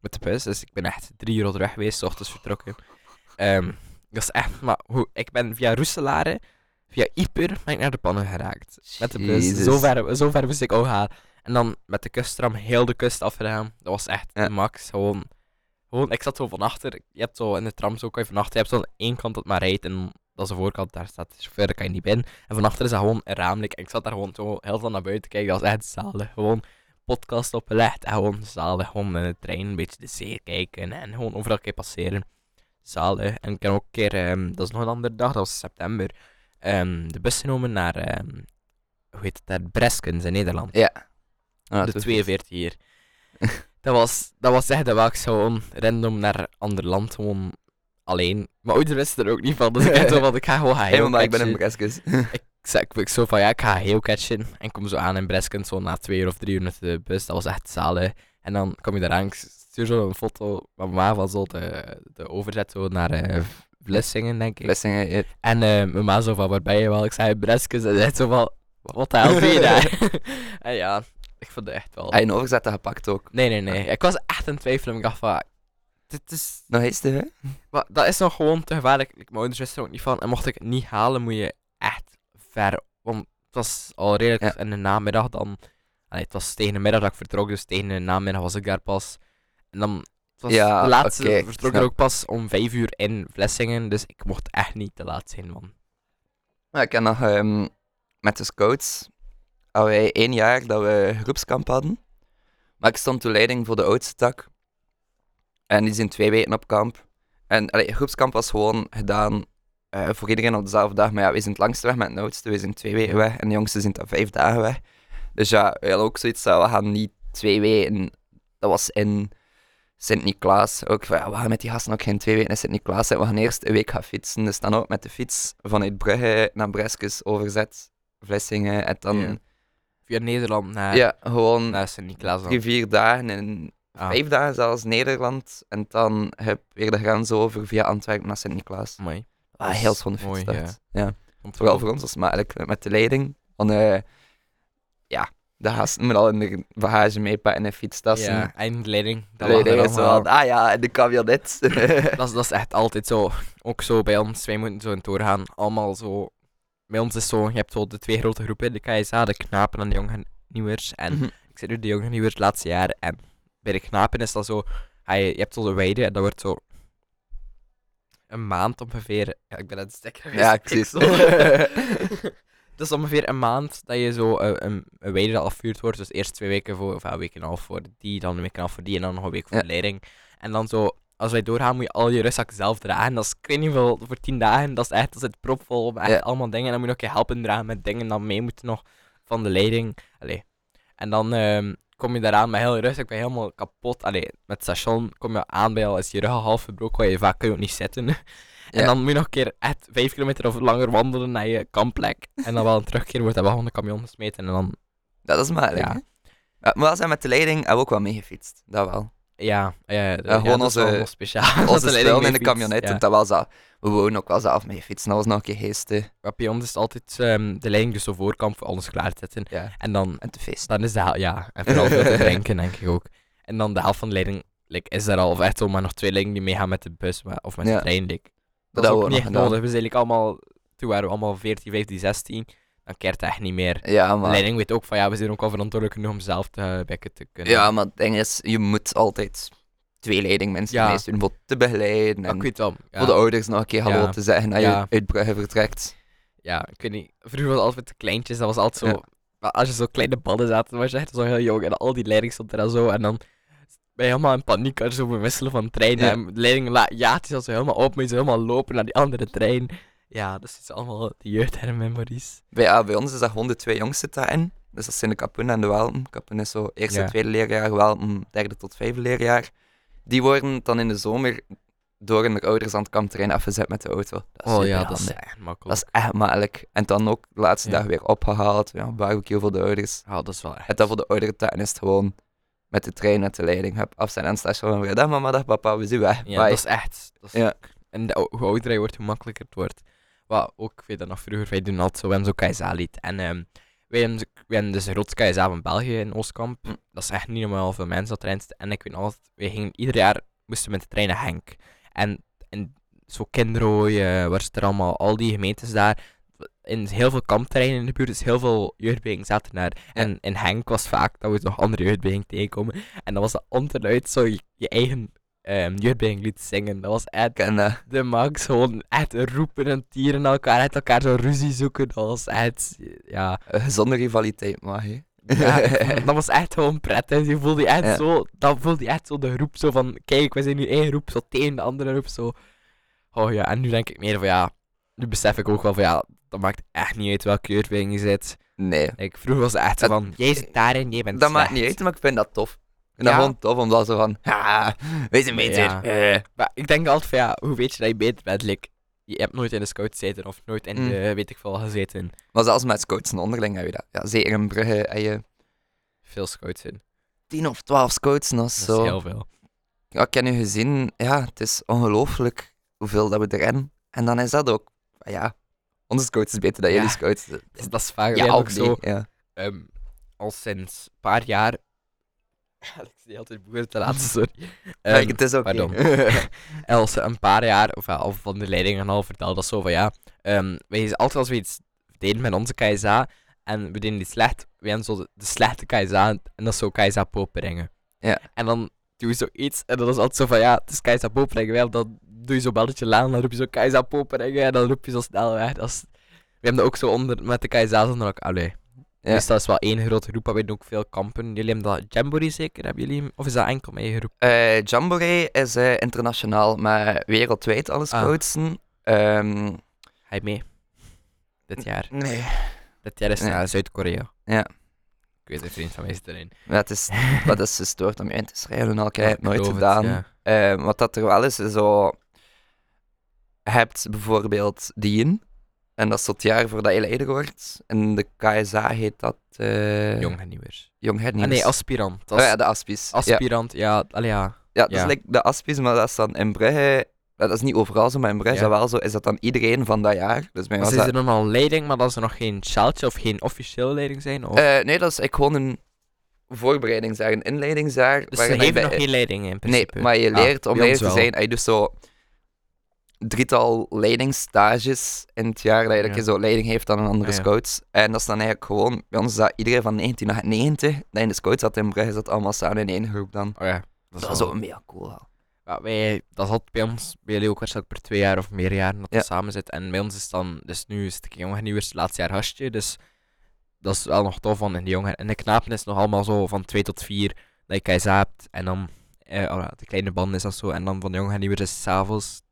[SPEAKER 2] Met de bus, dus ik ben echt drie uur onderweg geweest, 's ochtends vertrokken. Ehm, dat is echt, maar hoe, ik ben via Roeselare, via Ieper, ben ik naar de pannen geraakt. Met de bus. Zo ver, zo ver moest ik al gaan. En dan met de kusttram heel de kust afgedaan. Dat was echt
[SPEAKER 1] Ja.
[SPEAKER 2] max. Gewoon, gewoon, ik zat zo van achter. Je hebt zo in de tram zo kan je van achter. Je hebt zo aan één kant dat maar rijdt en dat is de voorkant. Daar staat de chauffeur, daar kan je niet binnen. En van achter is dat gewoon een raamlijk. En ik zat daar gewoon zo heel veel naar buiten kijken. Dat was echt zalig. Gewoon podcast opgelegd en gewoon zalig. Gewoon in de trein een beetje de zee kijken en gewoon overal een keer passeren. Zalig. En ik heb ook een keer, ehm, dat is nog een andere dag, dat was september, ehm, de bus genomen naar, ehm, hoe heet het daar, Breskens in Nederland
[SPEAKER 1] Ja. Ah,
[SPEAKER 2] de
[SPEAKER 1] dat is-
[SPEAKER 2] 42 hier. [LAUGHS] dat, was, dat was echt dat ik gewoon random naar ander land gewoon alleen. Maar ouders wisten er ook niet van. Dus ik zo van, ik ga gewoon [LAUGHS] gaan
[SPEAKER 1] maar ik ben in. Breskes. [LAUGHS]
[SPEAKER 2] Ik zei ik, zo van, ja, ik ga geocatchen. En ik kom zo aan in Breskens, zo na twee uur of drie uur met de bus. Dat was echt zalig. En dan kom je eraan, ik stuur zo een foto van ma van zo de, de overzet zo naar eh, Vlissingen, denk ik.
[SPEAKER 1] Blessingen, ja.
[SPEAKER 2] En eh, mijn ma zo van, waar ben je wel? Ik zei, Breskens. En zij zo van, wat de hel ben je daar? en ja, ik vond het echt wel...
[SPEAKER 1] Hij een overzetten gepakt ook.
[SPEAKER 2] Nee, nee, nee. Ik was echt aan het twijfelen. Ik dacht van, dit is...
[SPEAKER 1] Nog eens te hè?
[SPEAKER 2] Maar dat is nog gewoon te gevaarlijk. Ik- Mijn ouders wisten er ook niet van. En mocht ik het niet halen, moet je echt ver... Want het was al redelijk
[SPEAKER 1] Ja.
[SPEAKER 2] in de namiddag dan... Allee, het was tegen de middag dat ik vertrok, dus tegen de namiddag was ik daar pas. En dan... Het was
[SPEAKER 1] Ja,
[SPEAKER 2] de laatste
[SPEAKER 1] oké, ik
[SPEAKER 2] vertrok er
[SPEAKER 1] snap.
[SPEAKER 2] ook pas om vijf uur in Vlissingen, dus ik mocht echt niet te laat zijn, man.
[SPEAKER 1] Maar ik heb nog ehm, met de scouts wij één jaar dat we groepskamp hadden. Maar ik stond toen leiding voor de oudste tak. En die zijn twee weken op kamp. En groepskamp was gewoon gedaan eh, voor iedereen op dezelfde dag. Maar ja, we zijn het langste weg met de oudste. We zijn twee weken weg. En de jongste zijn dan vijf dagen weg. Dus ja, we hadden ook zoiets we gaan niet twee weken... Dat was in Sint-Niklaas. Ook van, ja, we gaan met die gasten ook geen twee weken in Sint-Niklaas. We gaan eerst een week gaan fietsen. Dus dan ook met de fiets vanuit Brugge naar Breskes overzet. Vlissingen. En dan...
[SPEAKER 2] Ja, Via Nederland naar,
[SPEAKER 1] gewoon
[SPEAKER 2] naar Sint-Niklaas dan.
[SPEAKER 1] drie, vier dagen in
[SPEAKER 2] Ah,
[SPEAKER 1] vijf dagen zelfs Nederland. En dan heb je weer de grens over via Antwerpen naar Sint-Niklaas.
[SPEAKER 2] mooi.
[SPEAKER 1] Ah, heel schone
[SPEAKER 2] mooi.
[SPEAKER 1] Ja.
[SPEAKER 2] Komt
[SPEAKER 1] Vooral
[SPEAKER 2] wel.
[SPEAKER 1] voor ons als makkelijk met de leiding. Want eh, ja, de gasten moeten al in de bagage meepakken en fietstassen.
[SPEAKER 2] Ja, eindleiding.
[SPEAKER 1] de
[SPEAKER 2] Dat lag er
[SPEAKER 1] leiding is van, ah ja, en de cabriolet.
[SPEAKER 2] dat, is, dat is echt altijd zo. Ook zo bij ons. Wij moeten zo in toer gaan. Allemaal zo. Bij ons is zo. Je hebt zo de twee grote groepen. De KSA, de knapen en de jonge nieuwers. En
[SPEAKER 1] Mhm.
[SPEAKER 2] ik zit nu de jonge nieuwers het laatste jaar. En bij de knapen is dat zo. hij- Je, hebt zo de weide. En dat wordt zo. Een maand ongeveer. Ja, ik ben aan het stikken.
[SPEAKER 1] Ja, [LAUGHS] ik zie het.
[SPEAKER 2] zo. Dat is [LAUGHS] ongeveer een maand dat je zo eh, een, een weide dat afvuurd wordt. Dus eerst twee weken voor, of een week en een half voor die, dan een week en een half voor die en dan nog een week voor de leiding. En dan zo, als wij doorgaan, moet je al je rugzak zelf dragen. Dat is, ik weet niet veel, voor tien dagen, dat is echt, dat zit propvol met echt
[SPEAKER 1] Ja.
[SPEAKER 2] allemaal dingen. En dan moet je ook je helpen dragen met dingen dan mee moeten nog van de leiding. Allee. En dan ehm, kom je daaraan met heel je rugzak, ben je helemaal kapot. Allee, met het station kom je aan bij al is je rug al half verbroken, je vaak kun je ook niet zitten. [LAUGHS] En
[SPEAKER 1] Ja.
[SPEAKER 2] dan moet je nog een keer echt vijf kilometer of langer wandelen naar je kampplek. En dan wel een terugkeer wordt dat wel gewoon de camion gesmeten. En dan,
[SPEAKER 1] dat is makkelijk.
[SPEAKER 2] Ja.
[SPEAKER 1] maar als hij met de leiding hebben we ook wel meegefietst. Dat wel.
[SPEAKER 2] Ja, ja, ja,
[SPEAKER 1] gewoon
[SPEAKER 2] dat is
[SPEAKER 1] onze-
[SPEAKER 2] wel speciaal. [LAUGHS] dat
[SPEAKER 1] Onze spullen in de camionet.
[SPEAKER 2] Ja.
[SPEAKER 1] Dat was al, we wouden ook wel zelf mee fietsen. Dat was nog een.
[SPEAKER 2] Maar bij ons is het altijd ehm, de leiding dus zo voorkant voor alles klaar te zetten.
[SPEAKER 1] Ja.
[SPEAKER 2] En dan,
[SPEAKER 1] En te feesten.
[SPEAKER 2] dan is helft, ja, en vooral voor te [LAUGHS] drinken denk ik ook. En dan de helft van de leiding like, is er al, of echt zo maar nog twee leidingen die meegaan met de bus maar- of met de
[SPEAKER 1] Ja.
[SPEAKER 2] trein. Like.
[SPEAKER 1] Dat
[SPEAKER 2] Dat is ook niet nodig. We zijn like, allemaal, toen waren we allemaal 14, 15, 16. Dan keert het echt niet meer.
[SPEAKER 1] Ja,
[SPEAKER 2] De
[SPEAKER 1] maar...
[SPEAKER 2] leiding weet ook van ja, we zijn ook al verantwoordelijk genoeg om zelf te bekken te kunnen.
[SPEAKER 1] Ja, maar het ding is, je moet altijd twee leidingmensen
[SPEAKER 2] Ja.
[SPEAKER 1] meesten voor te begeleiden.
[SPEAKER 2] Maar
[SPEAKER 1] En
[SPEAKER 2] ik weet wel. Ja,
[SPEAKER 1] voor de ouders nog een keer hallo
[SPEAKER 2] Ja.
[SPEAKER 1] te zeggen dat
[SPEAKER 2] Ja.
[SPEAKER 1] je uit Brugge vertrekt.
[SPEAKER 2] ja, ik weet niet. Vroeger was het altijd de kleintjes, dat was altijd zo.
[SPEAKER 1] Ja.
[SPEAKER 2] maar Als je zo kleine ballen zaten, dan was je echt zo heel jong. En al die leiding stond er dan zo. En dan ben je helemaal in paniek als je zo wisselen van trein.
[SPEAKER 1] Ja.
[SPEAKER 2] En de leiding la- jaagt je zo helemaal op, moet je zo helemaal lopen naar die andere trein. Ja, dat is allemaal die jeugdhermemories.
[SPEAKER 1] Bij, ja, bij ons is dat gewoon de twee jongsten daarin. Dus dat zijn de Kapoen en de Welten. Kapoen is zo eerste,
[SPEAKER 2] Ja.
[SPEAKER 1] tweede leerjaar, Welten derde tot vijfde leerjaar. Die worden dan in de zomer door hun ouders aan het kampterrein afgezet met de auto. Dat is
[SPEAKER 2] Oh ja, dat is echt
[SPEAKER 1] Dat
[SPEAKER 2] makkelijk.
[SPEAKER 1] is echt makkelijk. En dan ook de laatste
[SPEAKER 2] Ja.
[SPEAKER 1] dag weer opgehaald. Ja, barbecue voor de ouders.
[SPEAKER 2] Ja, dat is wel echt.
[SPEAKER 1] En dan voor de oudere tuin is het gewoon met de trein met de leiding. Hup, af zijn en station. Weer, dag mama, dag papa, we zijn weg.
[SPEAKER 2] Ja,
[SPEAKER 1] Bye.
[SPEAKER 2] dat is echt. Dat is
[SPEAKER 1] Ja.
[SPEAKER 2] En de, hoe ouder je wordt, hoe makkelijker het wordt. Wat ook, ik weet dat nog vroeger, wij doen altijd zo, we hebben zo'n KSA-lied. En ehm wij, hebben, wij hebben dus de grootste KSA van België in Oostkamp.
[SPEAKER 1] Hm.
[SPEAKER 2] Dat is echt niet normaal veel mensen dat erin zitten. En ik weet altijd, wij gingen ieder jaar, moesten met de trein naar Henk. En, en zo Kinderooi, eh, waar zitten er allemaal, al die gemeentes daar. In heel veel kampterreinen in de buurt, dus heel veel jeugdbewegingen zaten daar. En in Henk was vaak dat we nog andere jeugdbewegingen tegenkomen. En dan was dat onderuit zo je, je eigen um, jeugdbeweging liet zingen. Dat was echt
[SPEAKER 1] Ik dat.
[SPEAKER 2] de max, gewoon echt roepen en tieren elkaar, uit elkaar zo ruzie zoeken. Dat was echt, ja.
[SPEAKER 1] Een gezonde rivaliteit, maar hè.
[SPEAKER 2] ja ik [LAUGHS] dat was echt gewoon prettig. Je voelde je echt
[SPEAKER 1] Ja.
[SPEAKER 2] zo, dat voelde je echt zo de roep zo van, kijk, we zijn nu één roep, zo tegen de andere roep, zo. Oh ja, en nu denk ik meer van, ja, nu besef ik ook wel van, ja, dat maakt echt niet uit welke jeugdbeweging je zit.
[SPEAKER 1] Nee.
[SPEAKER 2] Like, vroeger was het echt
[SPEAKER 1] Dat-
[SPEAKER 2] van, jij zit daarin, jij bent
[SPEAKER 1] Dat maakt niet uit, maar ik vind dat tof. Ik vind dat
[SPEAKER 2] Ja.
[SPEAKER 1] gewoon tof, omdat zo van, [LAUGHS] ha, wij zijn beter.
[SPEAKER 2] Ja.
[SPEAKER 1] Eh.
[SPEAKER 2] Maar ik denk altijd van, ja, hoe weet je dat je beter bent? Like, je hebt nooit in de scout gezeten of nooit in
[SPEAKER 1] Mm.
[SPEAKER 2] de, weet ik veel, gezeten.
[SPEAKER 1] Maar zelfs met scouts en onderling heb je dat. Ja, zeker in Brugge heb je
[SPEAKER 2] Veel scouts in.
[SPEAKER 1] 10 of 12 scouts
[SPEAKER 2] Dat
[SPEAKER 1] zo.
[SPEAKER 2] is heel veel.
[SPEAKER 1] Ja, ik heb nu gezien, ja, het is ongelooflijk hoeveel dat we erin. En dan is dat ook, ja, onze scouts is beter dan
[SPEAKER 2] Ja.
[SPEAKER 1] jullie scouts.
[SPEAKER 2] Dus dat is vaak
[SPEAKER 1] Ja,
[SPEAKER 2] ook zo.
[SPEAKER 1] ja.
[SPEAKER 2] ehm, al sinds een paar jaar. [LAUGHS] ik zie altijd boeren te laten, sorry. Ehm,
[SPEAKER 1] het is ook
[SPEAKER 2] pardon. [LAUGHS] [LAUGHS] als ze een paar jaar, of, ja, of van de leiding en al vertelde dat zo van ja. ehm wij altijd als we iets deden met onze KSA en we deden iets slecht, we hebben zo de, de slechte KSA en dat is zo KSA Poperingen.
[SPEAKER 1] Ja.
[SPEAKER 2] En dan doe je zoiets en dan is altijd zo van ja, het is KSA Poperingen. Wel, dan doe je zo'n belletje laan, dan roep je zo KSA Poperingen en dan roep je zo snel weg. Dat is, we hebben dat ook zo onder met de KSA's onder elkaar. Allee.
[SPEAKER 1] Ja.
[SPEAKER 2] Dus dat is wel één grote groep, maar we doen ook veel kampen. Jullie hebben dat Jamboree zeker, hebben jullie? hem? Of is dat enkel je groep?
[SPEAKER 1] Eh, Jamboree is eh, internationaal, maar wereldwijd alle
[SPEAKER 2] Ah.
[SPEAKER 1] scoutsen. Ehm,
[SPEAKER 2] Hij mee? Dit jaar.
[SPEAKER 1] nee.
[SPEAKER 2] Dit jaar is
[SPEAKER 1] Nee.
[SPEAKER 2] naar Zuid-Korea.
[SPEAKER 1] Ja.
[SPEAKER 2] Ik weet een vriend van mij zit erin.
[SPEAKER 1] Het is, [LAUGHS] dat is gestoord om je in te schrijven en al.
[SPEAKER 2] Ja,
[SPEAKER 1] het nooit gedaan.
[SPEAKER 2] ja.
[SPEAKER 1] Eh, wat dat er wel is, is zo... Je hebt bijvoorbeeld Dien. En dat is tot het jaar voordat je leider wordt. En de KSA heet dat... eh
[SPEAKER 2] Jong en nieuwers.
[SPEAKER 1] Jong
[SPEAKER 2] Ah
[SPEAKER 1] Hernieuws.
[SPEAKER 2] nee, aspirant.
[SPEAKER 1] Oh
[SPEAKER 2] is
[SPEAKER 1] ja, de Aspies. ja,
[SPEAKER 2] aspirant, ja. allee, ja.
[SPEAKER 1] ja, dat
[SPEAKER 2] ja.
[SPEAKER 1] is like de Aspies, maar dat is dan in Brugge... Dat is niet overal zo, maar in Brugge
[SPEAKER 2] Ja.
[SPEAKER 1] is dat wel zo. Is dat dan iedereen van dat jaar? Dus bij
[SPEAKER 2] is
[SPEAKER 1] dat-
[SPEAKER 2] er dan al leiding, maar dat ze nog geen sjaaltje of geen officiële leiding zijn? Of?
[SPEAKER 1] Eh, nee, dat is ik gewoon een voorbereidingsjaar, een inleidingsjaar.
[SPEAKER 2] dus ze geven nog geen leiding in
[SPEAKER 1] Nee,
[SPEAKER 2] principe.
[SPEAKER 1] maar je
[SPEAKER 2] Ah,
[SPEAKER 1] leert om leider te zijn. En je doet zo drietal leidingsstages in het jaar dat je, dat je zo leiding heeft aan een andere
[SPEAKER 2] Ah,
[SPEAKER 1] scouts. En dat is dan eigenlijk gewoon, bij ons is dat iedereen van 19 naar 90, dat in de scouts zat in Brugge, zat allemaal samen in één groep dan.
[SPEAKER 2] Oh ja. Dat is
[SPEAKER 1] is
[SPEAKER 2] wel-
[SPEAKER 1] ook mega cool. wel.
[SPEAKER 2] Ja, wij, dat had bij ons, bij jullie ook waarschijnlijk per twee jaar of meer jaar dat we samen zitten. En bij ons is dan, dus nu is het jonge nieuwers, het laatste jaar hastje. Dus dat is wel nog tof van in de jongen. En de knapen is nog allemaal zo van twee tot vier dat je hebt. En dan, eh, oh de kleine band is dat zo. En dan van de jonge nieuwers is het s'avonds,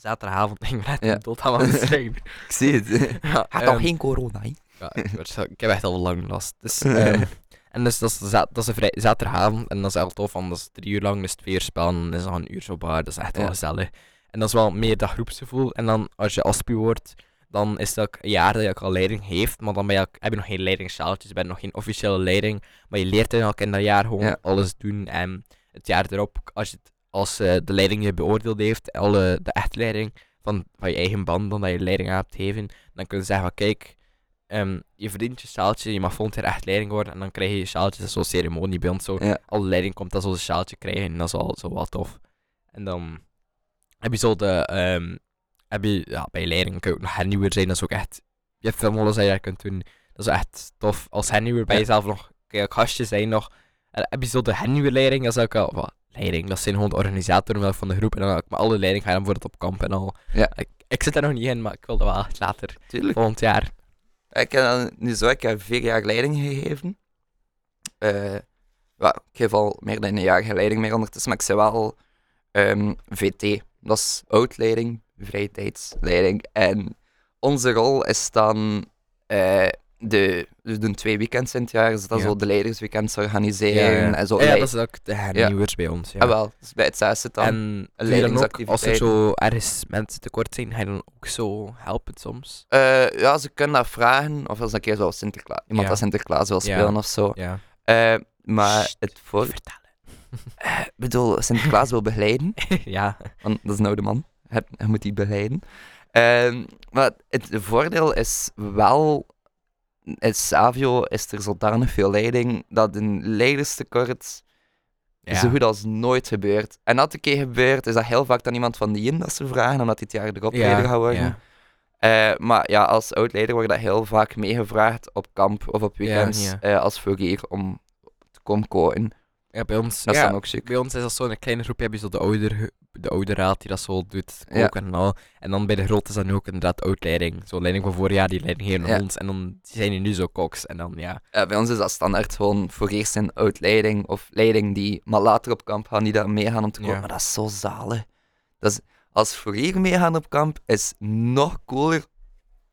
[SPEAKER 2] zaterdagavond, ik, net
[SPEAKER 1] Ja.
[SPEAKER 2] dood aan mijn schrijven.
[SPEAKER 1] Ik zie het.
[SPEAKER 2] Ja,
[SPEAKER 1] Gaat
[SPEAKER 2] ehm,
[SPEAKER 1] geen corona, hè?
[SPEAKER 2] ja, ik, word zo- ik heb echt al lang last. Dus, ehm, [LAUGHS] en dus dat is, dat is een vrij, zaterdagavond en dat is echt tof, want dat is drie uur lang, dus twee uur spelen, en dan is nog een uur zo bar, dat is echt wel gezellig. En dat is wel meer dat groepsgevoel. En dan als je aspie wordt, dan is het ook een jaar dat je ook al leiding heeft, maar dan ben je ook, heb je nog geen leidingszaaltjes, je bent nog geen officiële leiding, maar je leert eigenlijk in dat jaar gewoon
[SPEAKER 1] Ja.
[SPEAKER 2] alles doen en het jaar erop, als, je het, als eh, de leiding je beoordeeld heeft, alle, de echte leiding van, van je eigen band, dan dat je leiding aan hebt gegeven, dan kun je zeggen van kijk, ehm, je verdient je zaaltje, je mag volgend jaar echt leiding worden en dan krijg je je zaaltje, dat is zo'n ceremonie bij ons zo,
[SPEAKER 1] Ja.
[SPEAKER 2] alle leiding komt dat zo'n zaaltje krijgen en dat is al zo wat tof. En dan heb je zo de, ehm, heb je, ja, bij leiding kun je ook nog hernieuwer zijn, dat is ook echt, je hebt veel molens dat je daar kunt doen, dat is echt tof. Als hernieuwer ben je
[SPEAKER 1] Ja.
[SPEAKER 2] zelf nog, kun je ook zijn nog, en heb je zo de hernieuwerleiding, dat is ook al, wat, leiding, dat zijn gewoon de organisatoren van de groep, en dan ook met alle leiding ga je dan bijvoorbeeld op kamp en al.
[SPEAKER 1] Ja.
[SPEAKER 2] Ik, ik zit er nog niet in, maar ik wil dat wel later,
[SPEAKER 1] Tuurlijk.
[SPEAKER 2] volgend jaar.
[SPEAKER 1] Ik heb nu zo, ik heb vier jaar leiding gegeven. Eh, ja, ik geef al meer dan een jaar leiding meer ondertussen, maar ik zei wel ehm, VT. Dat is oud-leiding, vrije tijdsleiding. En onze rol is dan eh, de, we doen twee weekends in het jaar, dus dat
[SPEAKER 2] Ja.
[SPEAKER 1] zo de leidersweekends organiseren en zo.
[SPEAKER 2] Ja,
[SPEAKER 1] leid-
[SPEAKER 2] dat is ook de hernieuwers bij ons. Ja.
[SPEAKER 1] Ah, wel, dus bij het zesde dan.
[SPEAKER 2] En als er zo ergens mensen tekort zijn, ga je dan ook zo helpen soms?
[SPEAKER 1] Eh, ja, ze kunnen dat vragen, of als een keer zo Sinterklaas, iemand
[SPEAKER 2] Ja.
[SPEAKER 1] dat Sinterklaas wil
[SPEAKER 2] Ja.
[SPEAKER 1] spelen of zo.
[SPEAKER 2] Ja.
[SPEAKER 1] Eh, maar
[SPEAKER 2] Sst,
[SPEAKER 1] het voor...
[SPEAKER 2] Vertellen. [LAUGHS]
[SPEAKER 1] Ik bedoel, Sinterklaas wil begeleiden, [LAUGHS]
[SPEAKER 2] ja.
[SPEAKER 1] want dat is nou de man. Hij, hij moet die begeleiden. Ehm, maar het voordeel is wel, in Savio is er zodanig veel leiding, dat een leiderstekort
[SPEAKER 2] ja.
[SPEAKER 1] zo goed als nooit gebeurt. En dat een keer gebeurt, is dat heel vaak dan iemand van die in dat ze vragen, omdat hij het jaar erop leider gaat worden.
[SPEAKER 2] Ja.
[SPEAKER 1] Eh, maar ja, als oud-leider wordt dat heel vaak meegevraagd op kamp of op weekends
[SPEAKER 2] ja.
[SPEAKER 1] eh, als furier om te komen koken.
[SPEAKER 2] Ja, bij ons,
[SPEAKER 1] Dat is
[SPEAKER 2] ja,
[SPEAKER 1] dan ook chic.
[SPEAKER 2] bij ons is dat zo'n kleine groepje, heb je zo de ouder, de ouderraad die dat zo doet, koken en al. En dan bij de grote is dan ook inderdaad oud-leiding. Zo'n leiding van vorig jaar, die leiding aan
[SPEAKER 1] Ja.
[SPEAKER 2] ons. En dan zijn die nu zo koks. En dan, ja.
[SPEAKER 1] Bij ons is dat standaard gewoon voor eerst een oud-leiding of leiding die maar later op kamp gaan, die daar meegaan om te komen. Maar dat is zo zalig. Dat is, als fourier meegaan op kamp is nog cooler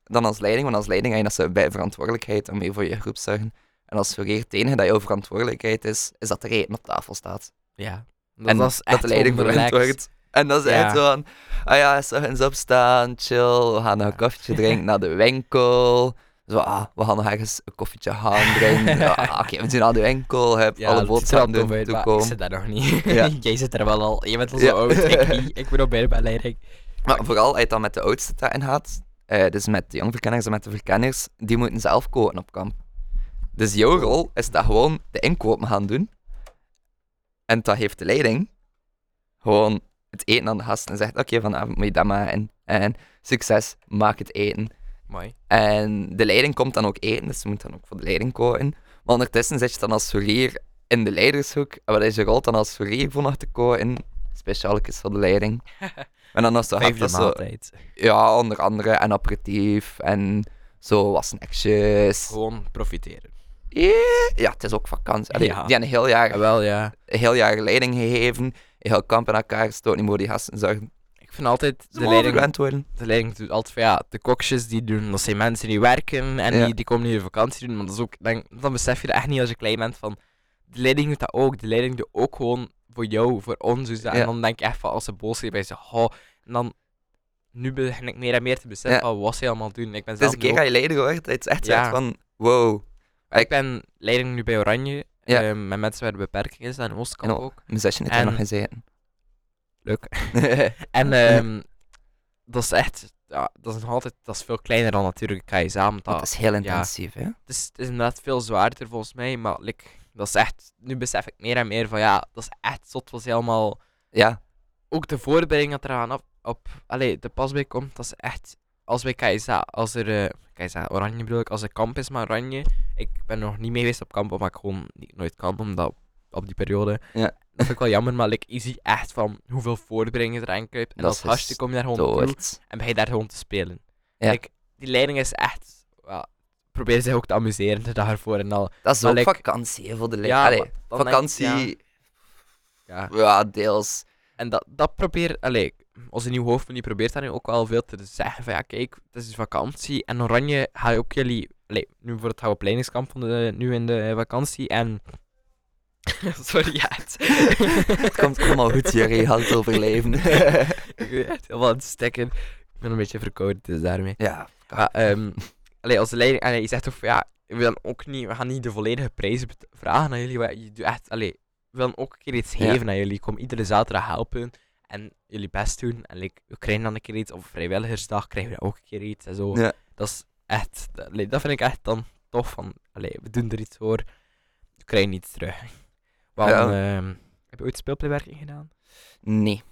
[SPEAKER 1] dan als leiding, want als leiding heb je dat ze bij verantwoordelijkheid en mee voor je groep zorgen. En als fourier het enige dat jouw verantwoordelijkheid is, is dat er eten op tafel staat.
[SPEAKER 2] ja. Dat,
[SPEAKER 1] en
[SPEAKER 2] dat is
[SPEAKER 1] dat de leiding
[SPEAKER 2] gewoon
[SPEAKER 1] verwend wordt. En dan is
[SPEAKER 2] Ja.
[SPEAKER 1] het zo van, ah ja, eens opstaan, chill, we gaan nog een koffietje [LAUGHS] drinken naar de winkel. Zo, ah, we gaan nog ergens een koffietje gaan drinken. [LAUGHS] Ja, Oké, we zien naar de winkel, heb
[SPEAKER 2] Ja,
[SPEAKER 1] alle boodschappen doen,
[SPEAKER 2] Ik zit daar nog niet.
[SPEAKER 1] Ja. [LAUGHS]
[SPEAKER 2] Jij zit er wel al. Je bent al zo oud. Ik niet. Ik ben nog bij de leiding.
[SPEAKER 1] Maar vooral als je dan met de oudste daarin gaat, eh, dus met de jongverkenners en met de verkenners, die moeten zelf koken op kamp. Dus jouw rol is dat gewoon de inkopen gaan doen. En dat heeft de leiding gewoon het eten aan de gasten en zegt, oké, vanavond moet je dat maken. En succes, maak het eten.
[SPEAKER 2] Mooi.
[SPEAKER 1] En de leiding komt dan ook eten, dus ze moet dan ook voor de leiding koken. Maar ondertussen zit je dan als fourier in de leidershoek. En wat is je rol dan als fourier voor nog te koken? Speciaaltjes voor de leiding. [LAUGHS] En dan als gaat dat zo,
[SPEAKER 2] maaltijd.
[SPEAKER 1] ja, onder andere en aperitief en zo wat snacksjes.
[SPEAKER 2] Gewoon profiteren.
[SPEAKER 1] Ja, ja, het is ook vakantie. Allee,
[SPEAKER 2] Ja.
[SPEAKER 1] Die hebben een heel jaar,
[SPEAKER 2] Jawel, ja.
[SPEAKER 1] een heel jaar leiding gegeven, heel kamp in elkaar gestoken, die moeten die gasten zorgen.
[SPEAKER 2] Ik vind altijd, de leiding,
[SPEAKER 1] worden.
[SPEAKER 2] de leiding doet altijd van ja, de koksjes die doen, dat zijn mensen die werken en
[SPEAKER 1] Ja.
[SPEAKER 2] die, die komen hier vakantie doen. Maar dat is ook, dan, dan besef je dat echt niet als je klein bent van, de leiding doet dat ook. De leiding doet ook gewoon voor jou, voor ons. Dus dat,
[SPEAKER 1] Ja.
[SPEAKER 2] En dan denk ik echt van, als ze boos zijn bij ze, oh, en dan, nu begin ik meer en meer te beseffen
[SPEAKER 1] Ja.
[SPEAKER 2] wat ze allemaal doen. Ik ben
[SPEAKER 1] Het is
[SPEAKER 2] zelf
[SPEAKER 1] een keer
[SPEAKER 2] ook-
[SPEAKER 1] je leider wordt, het is echt
[SPEAKER 2] Ja.
[SPEAKER 1] van, wow.
[SPEAKER 2] Ik ben leiding nu bij Oranje,
[SPEAKER 1] Ja.
[SPEAKER 2] ehm, met mensen waar een beperking is, en Oostkamp
[SPEAKER 1] En ook-
[SPEAKER 2] ook.
[SPEAKER 1] Mijn zesje heeft er
[SPEAKER 2] En-
[SPEAKER 1] nog gezeten.
[SPEAKER 2] Leuk. [LAUGHS] En ehm, dat is echt, ja, dat is nog altijd, dat is veel kleiner dan natuurlijk KSA.
[SPEAKER 1] Dat is heel intensief, hè?
[SPEAKER 2] Het is, het is inderdaad veel zwaarder volgens mij, maar like, dat is echt, nu besef ik meer en meer van ja, dat is echt zot was helemaal,
[SPEAKER 1] Ja,
[SPEAKER 2] ook de voorbereiding dat eraan op, op allee, de pas bij komt, dat is echt, als bij KSA, als er, eh KSA Oranje bedoel ik, als er kamp is met Oranje, ik ben nog niet mee geweest op kamp, omdat ik gewoon niet, nooit kan, omdat op, op die periode,
[SPEAKER 1] Ja.
[SPEAKER 2] dat vind ik wel jammer, maar like, je ziet echt van hoeveel voorbereidingen er aan kruipt, en
[SPEAKER 1] Dat
[SPEAKER 2] als gastje kom je daar gewoon
[SPEAKER 1] dood.
[SPEAKER 2] en ben je daar gewoon te spelen.
[SPEAKER 1] Ja.
[SPEAKER 2] Like, die leiding is echt, ja, probeer zich ook te amuseren de dag ervoor en al.
[SPEAKER 1] Dat is
[SPEAKER 2] Maar
[SPEAKER 1] ook
[SPEAKER 2] like-
[SPEAKER 1] vakantie hè, voor de
[SPEAKER 2] Ja,
[SPEAKER 1] leiding. Allee,
[SPEAKER 2] maar ik,
[SPEAKER 1] vakantie,
[SPEAKER 2] Ja.
[SPEAKER 1] ja. deels.
[SPEAKER 2] En dat, dat probeer, allee, onze nieuwe hoofdman die probeert daar nu ook wel veel te zeggen van ja kijk, het is vakantie en Oranje ga je ook jullie, allee, nu voor het gaan we op leidingskamp van de, nu in de vakantie en [LAUGHS] sorry ja, het, [LAUGHS]
[SPEAKER 1] Het komt allemaal goed, Jerry. Je gaat het overleven. [LAUGHS]
[SPEAKER 2] ik echt helemaal aan het stekken. Ik ben een beetje verkouden, dus daarmee.
[SPEAKER 1] ja,
[SPEAKER 2] Ja, ehm, allee, als de leiding, allee, je zegt toch van ja, we willen ook niet, we gaan niet de volledige prijzen bet- vragen aan jullie, maar je doet echt, allee, we willen ook een keer iets
[SPEAKER 1] Ja.
[SPEAKER 2] geven aan jullie. Kom iedere zaterdag helpen en jullie best doen. En like, we krijgen dan een keer iets, op vrijwilligersdag krijgen we ook een keer iets en zo.
[SPEAKER 1] Ja.
[SPEAKER 2] Dat is echt, dat, allee, dat vind ik echt dan tof van, allee, we doen er iets voor, we krijgen iets terug. Want,
[SPEAKER 1] Ja.
[SPEAKER 2] ehm, heb je ooit speelplaywerking gedaan?
[SPEAKER 1] Nee.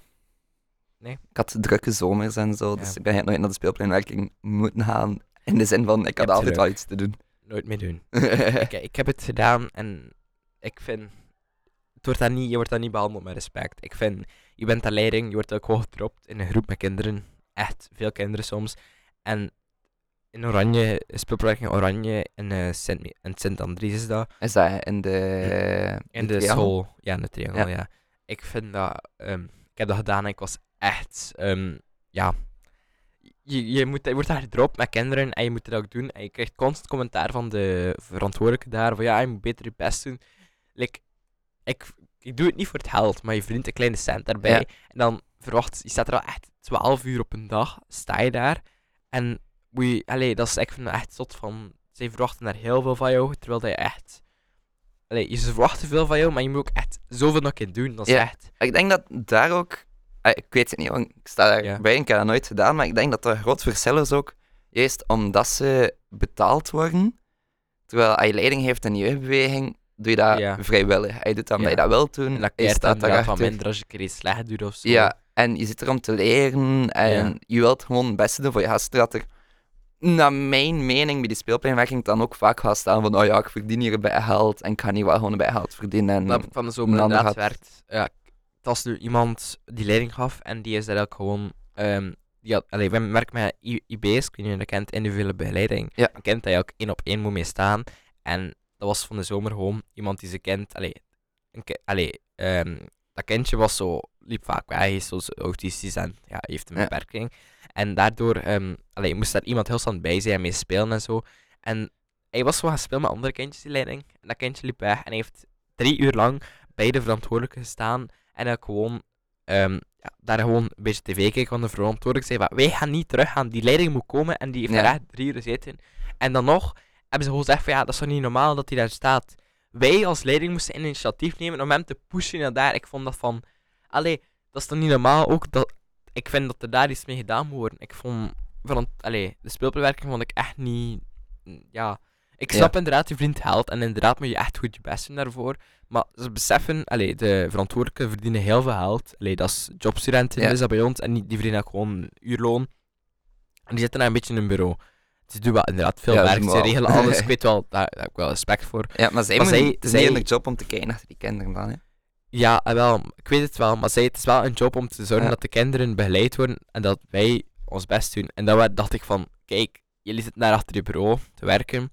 [SPEAKER 2] Nee?
[SPEAKER 1] Ik had drukke zomers en zo, dus
[SPEAKER 2] Ja.
[SPEAKER 1] ik ben nooit naar de speelpleinwerking moeten gaan. In de zin van, ik had altijd wel iets te doen.
[SPEAKER 2] Nooit meer doen. [LAUGHS] ik, ik heb het gedaan en ik vind. Het wordt daar niet, je wordt daar niet behandeld met respect. Ik vind, je bent de leiding, je wordt ook gewoon gedropt in een groep met kinderen. Echt veel kinderen soms. En in Oranje, speelproject in Oranje, in, eh Sint, in Sint-Andries is dat.
[SPEAKER 1] Is dat in de...
[SPEAKER 2] In de school, ja, in de triangel,
[SPEAKER 1] Ja.
[SPEAKER 2] ja. Ik vind dat, ehm, ik heb dat gedaan en ik was echt, ehm, ja. Je, je, moet, je wordt daar gedropt met kinderen en je moet het ook doen. En je krijgt constant commentaar van de verantwoordelijke daar, van ja, je moet beter je best doen. Like, ik, ik doe het niet voor het geld, maar je verdient een kleine cent daarbij.
[SPEAKER 1] Ja.
[SPEAKER 2] En dan verwacht, je staat er al echt 12 uur op een dag, sta je daar. En moet je, allee, dat is, ik vind echt zot van, zij verwachten daar heel veel van jou, terwijl dat je echt Allee, je- ze verwachten veel van jou, maar je moet ook echt zoveel nog in doen. Dat is
[SPEAKER 1] Ja.
[SPEAKER 2] echt.
[SPEAKER 1] Ik denk dat daar ook... eh, Ik weet het niet, want ik sta daarbij,
[SPEAKER 2] Ja.
[SPEAKER 1] ik heb dat nooit gedaan, maar ik denk dat er groot verschil is ook, juist omdat ze betaald worden, terwijl als je leiding heeft in je jeugdbeweging, doe je dat
[SPEAKER 2] Ja.
[SPEAKER 1] vrijwillig. Je doet dat omdat
[SPEAKER 2] Ja.
[SPEAKER 1] je dat wil doen,
[SPEAKER 2] En dat
[SPEAKER 1] je staat daarachter.
[SPEAKER 2] minder als je een keer iets slecht doet of zo.
[SPEAKER 1] Ja, en je zit er om te leren en
[SPEAKER 2] Ja.
[SPEAKER 1] je wilt gewoon het beste doen voor je gasten. Dat er, naar mijn mening, bij die speelpleinwerking dan ook vaak gaat staan van oh ja, ik verdien hier een bijgeld en ik ga niet wel gewoon een bijgeld verdienen. En,
[SPEAKER 2] Dat van de zomer inderdaad
[SPEAKER 1] had-
[SPEAKER 2] werkt. Ja, het was nu iemand die leiding gaf en die is daar ook gewoon. ehm die had, allee, wij werken met IB's, ik weet niet of je dat kent, individuele begeleiding.
[SPEAKER 1] Ja.
[SPEAKER 2] Een kind dat je ook één op één moet mee staan. En dat was van de zomer gewoon iemand die ze kent. Allee, een ki- allee ehm, dat kindje was zo, liep vaak weg, hij is zo autistisch en ja, heeft een beperking. En daardoor ehm, allee, moest daar iemand heel stand bij zijn en mee spelen en zo. En hij was zo gaan spelen met andere kindjes, die leiding. En dat kindje liep weg en hij heeft drie uur lang bij de verantwoordelijke gestaan. En ook gewoon, ehm, ja, daar gewoon een beetje tv kijken. Want de verantwoordelijke zei van, wij gaan niet teruggaan. Die leiding moet komen. En die heeft daar echt drie uur gezeten. En dan nog hebben ze gewoon gezegd van, ja, dat is toch niet normaal dat hij daar staat. Wij als leiding moesten initiatief nemen om hem te pushen naar daar. Ik vond dat van, allee, dat is toch niet normaal ook dat... Ik vind dat er daar iets mee gedaan moet worden. Ik vond, van, allee, de speelbewerking vond ik echt niet, ja... Ik
[SPEAKER 1] Ja.
[SPEAKER 2] snap inderdaad, je vriend helpt en inderdaad moet je echt goed je best doen daarvoor. Maar ze beseffen, allee, de verantwoordelijken verdienen heel veel geld. Allee, dat is jobstudenten,
[SPEAKER 1] Ja.
[SPEAKER 2] is dat bij ons. En die, die verdienen gewoon uurloon. En die zitten daar een beetje in een bureau. Ze doen wel inderdaad veel
[SPEAKER 1] Ja,
[SPEAKER 2] werk, ze
[SPEAKER 1] wel.
[SPEAKER 2] regelen alles. Ik [LAUGHS] weet wel, daar, daar heb ik wel respect voor.
[SPEAKER 1] ja, maar zij
[SPEAKER 2] Maar
[SPEAKER 1] het is
[SPEAKER 2] zij-
[SPEAKER 1] niet hun job om te kijken naar die kinderen dan. Hè.
[SPEAKER 2] Ja, eh, wel, ik weet het wel, maar zij, het is wel een job om te zorgen
[SPEAKER 1] Ja.
[SPEAKER 2] dat de kinderen begeleid worden en dat wij ons best doen. En wa- dacht ik van, kijk, jullie zitten daar achter je bureau te werken.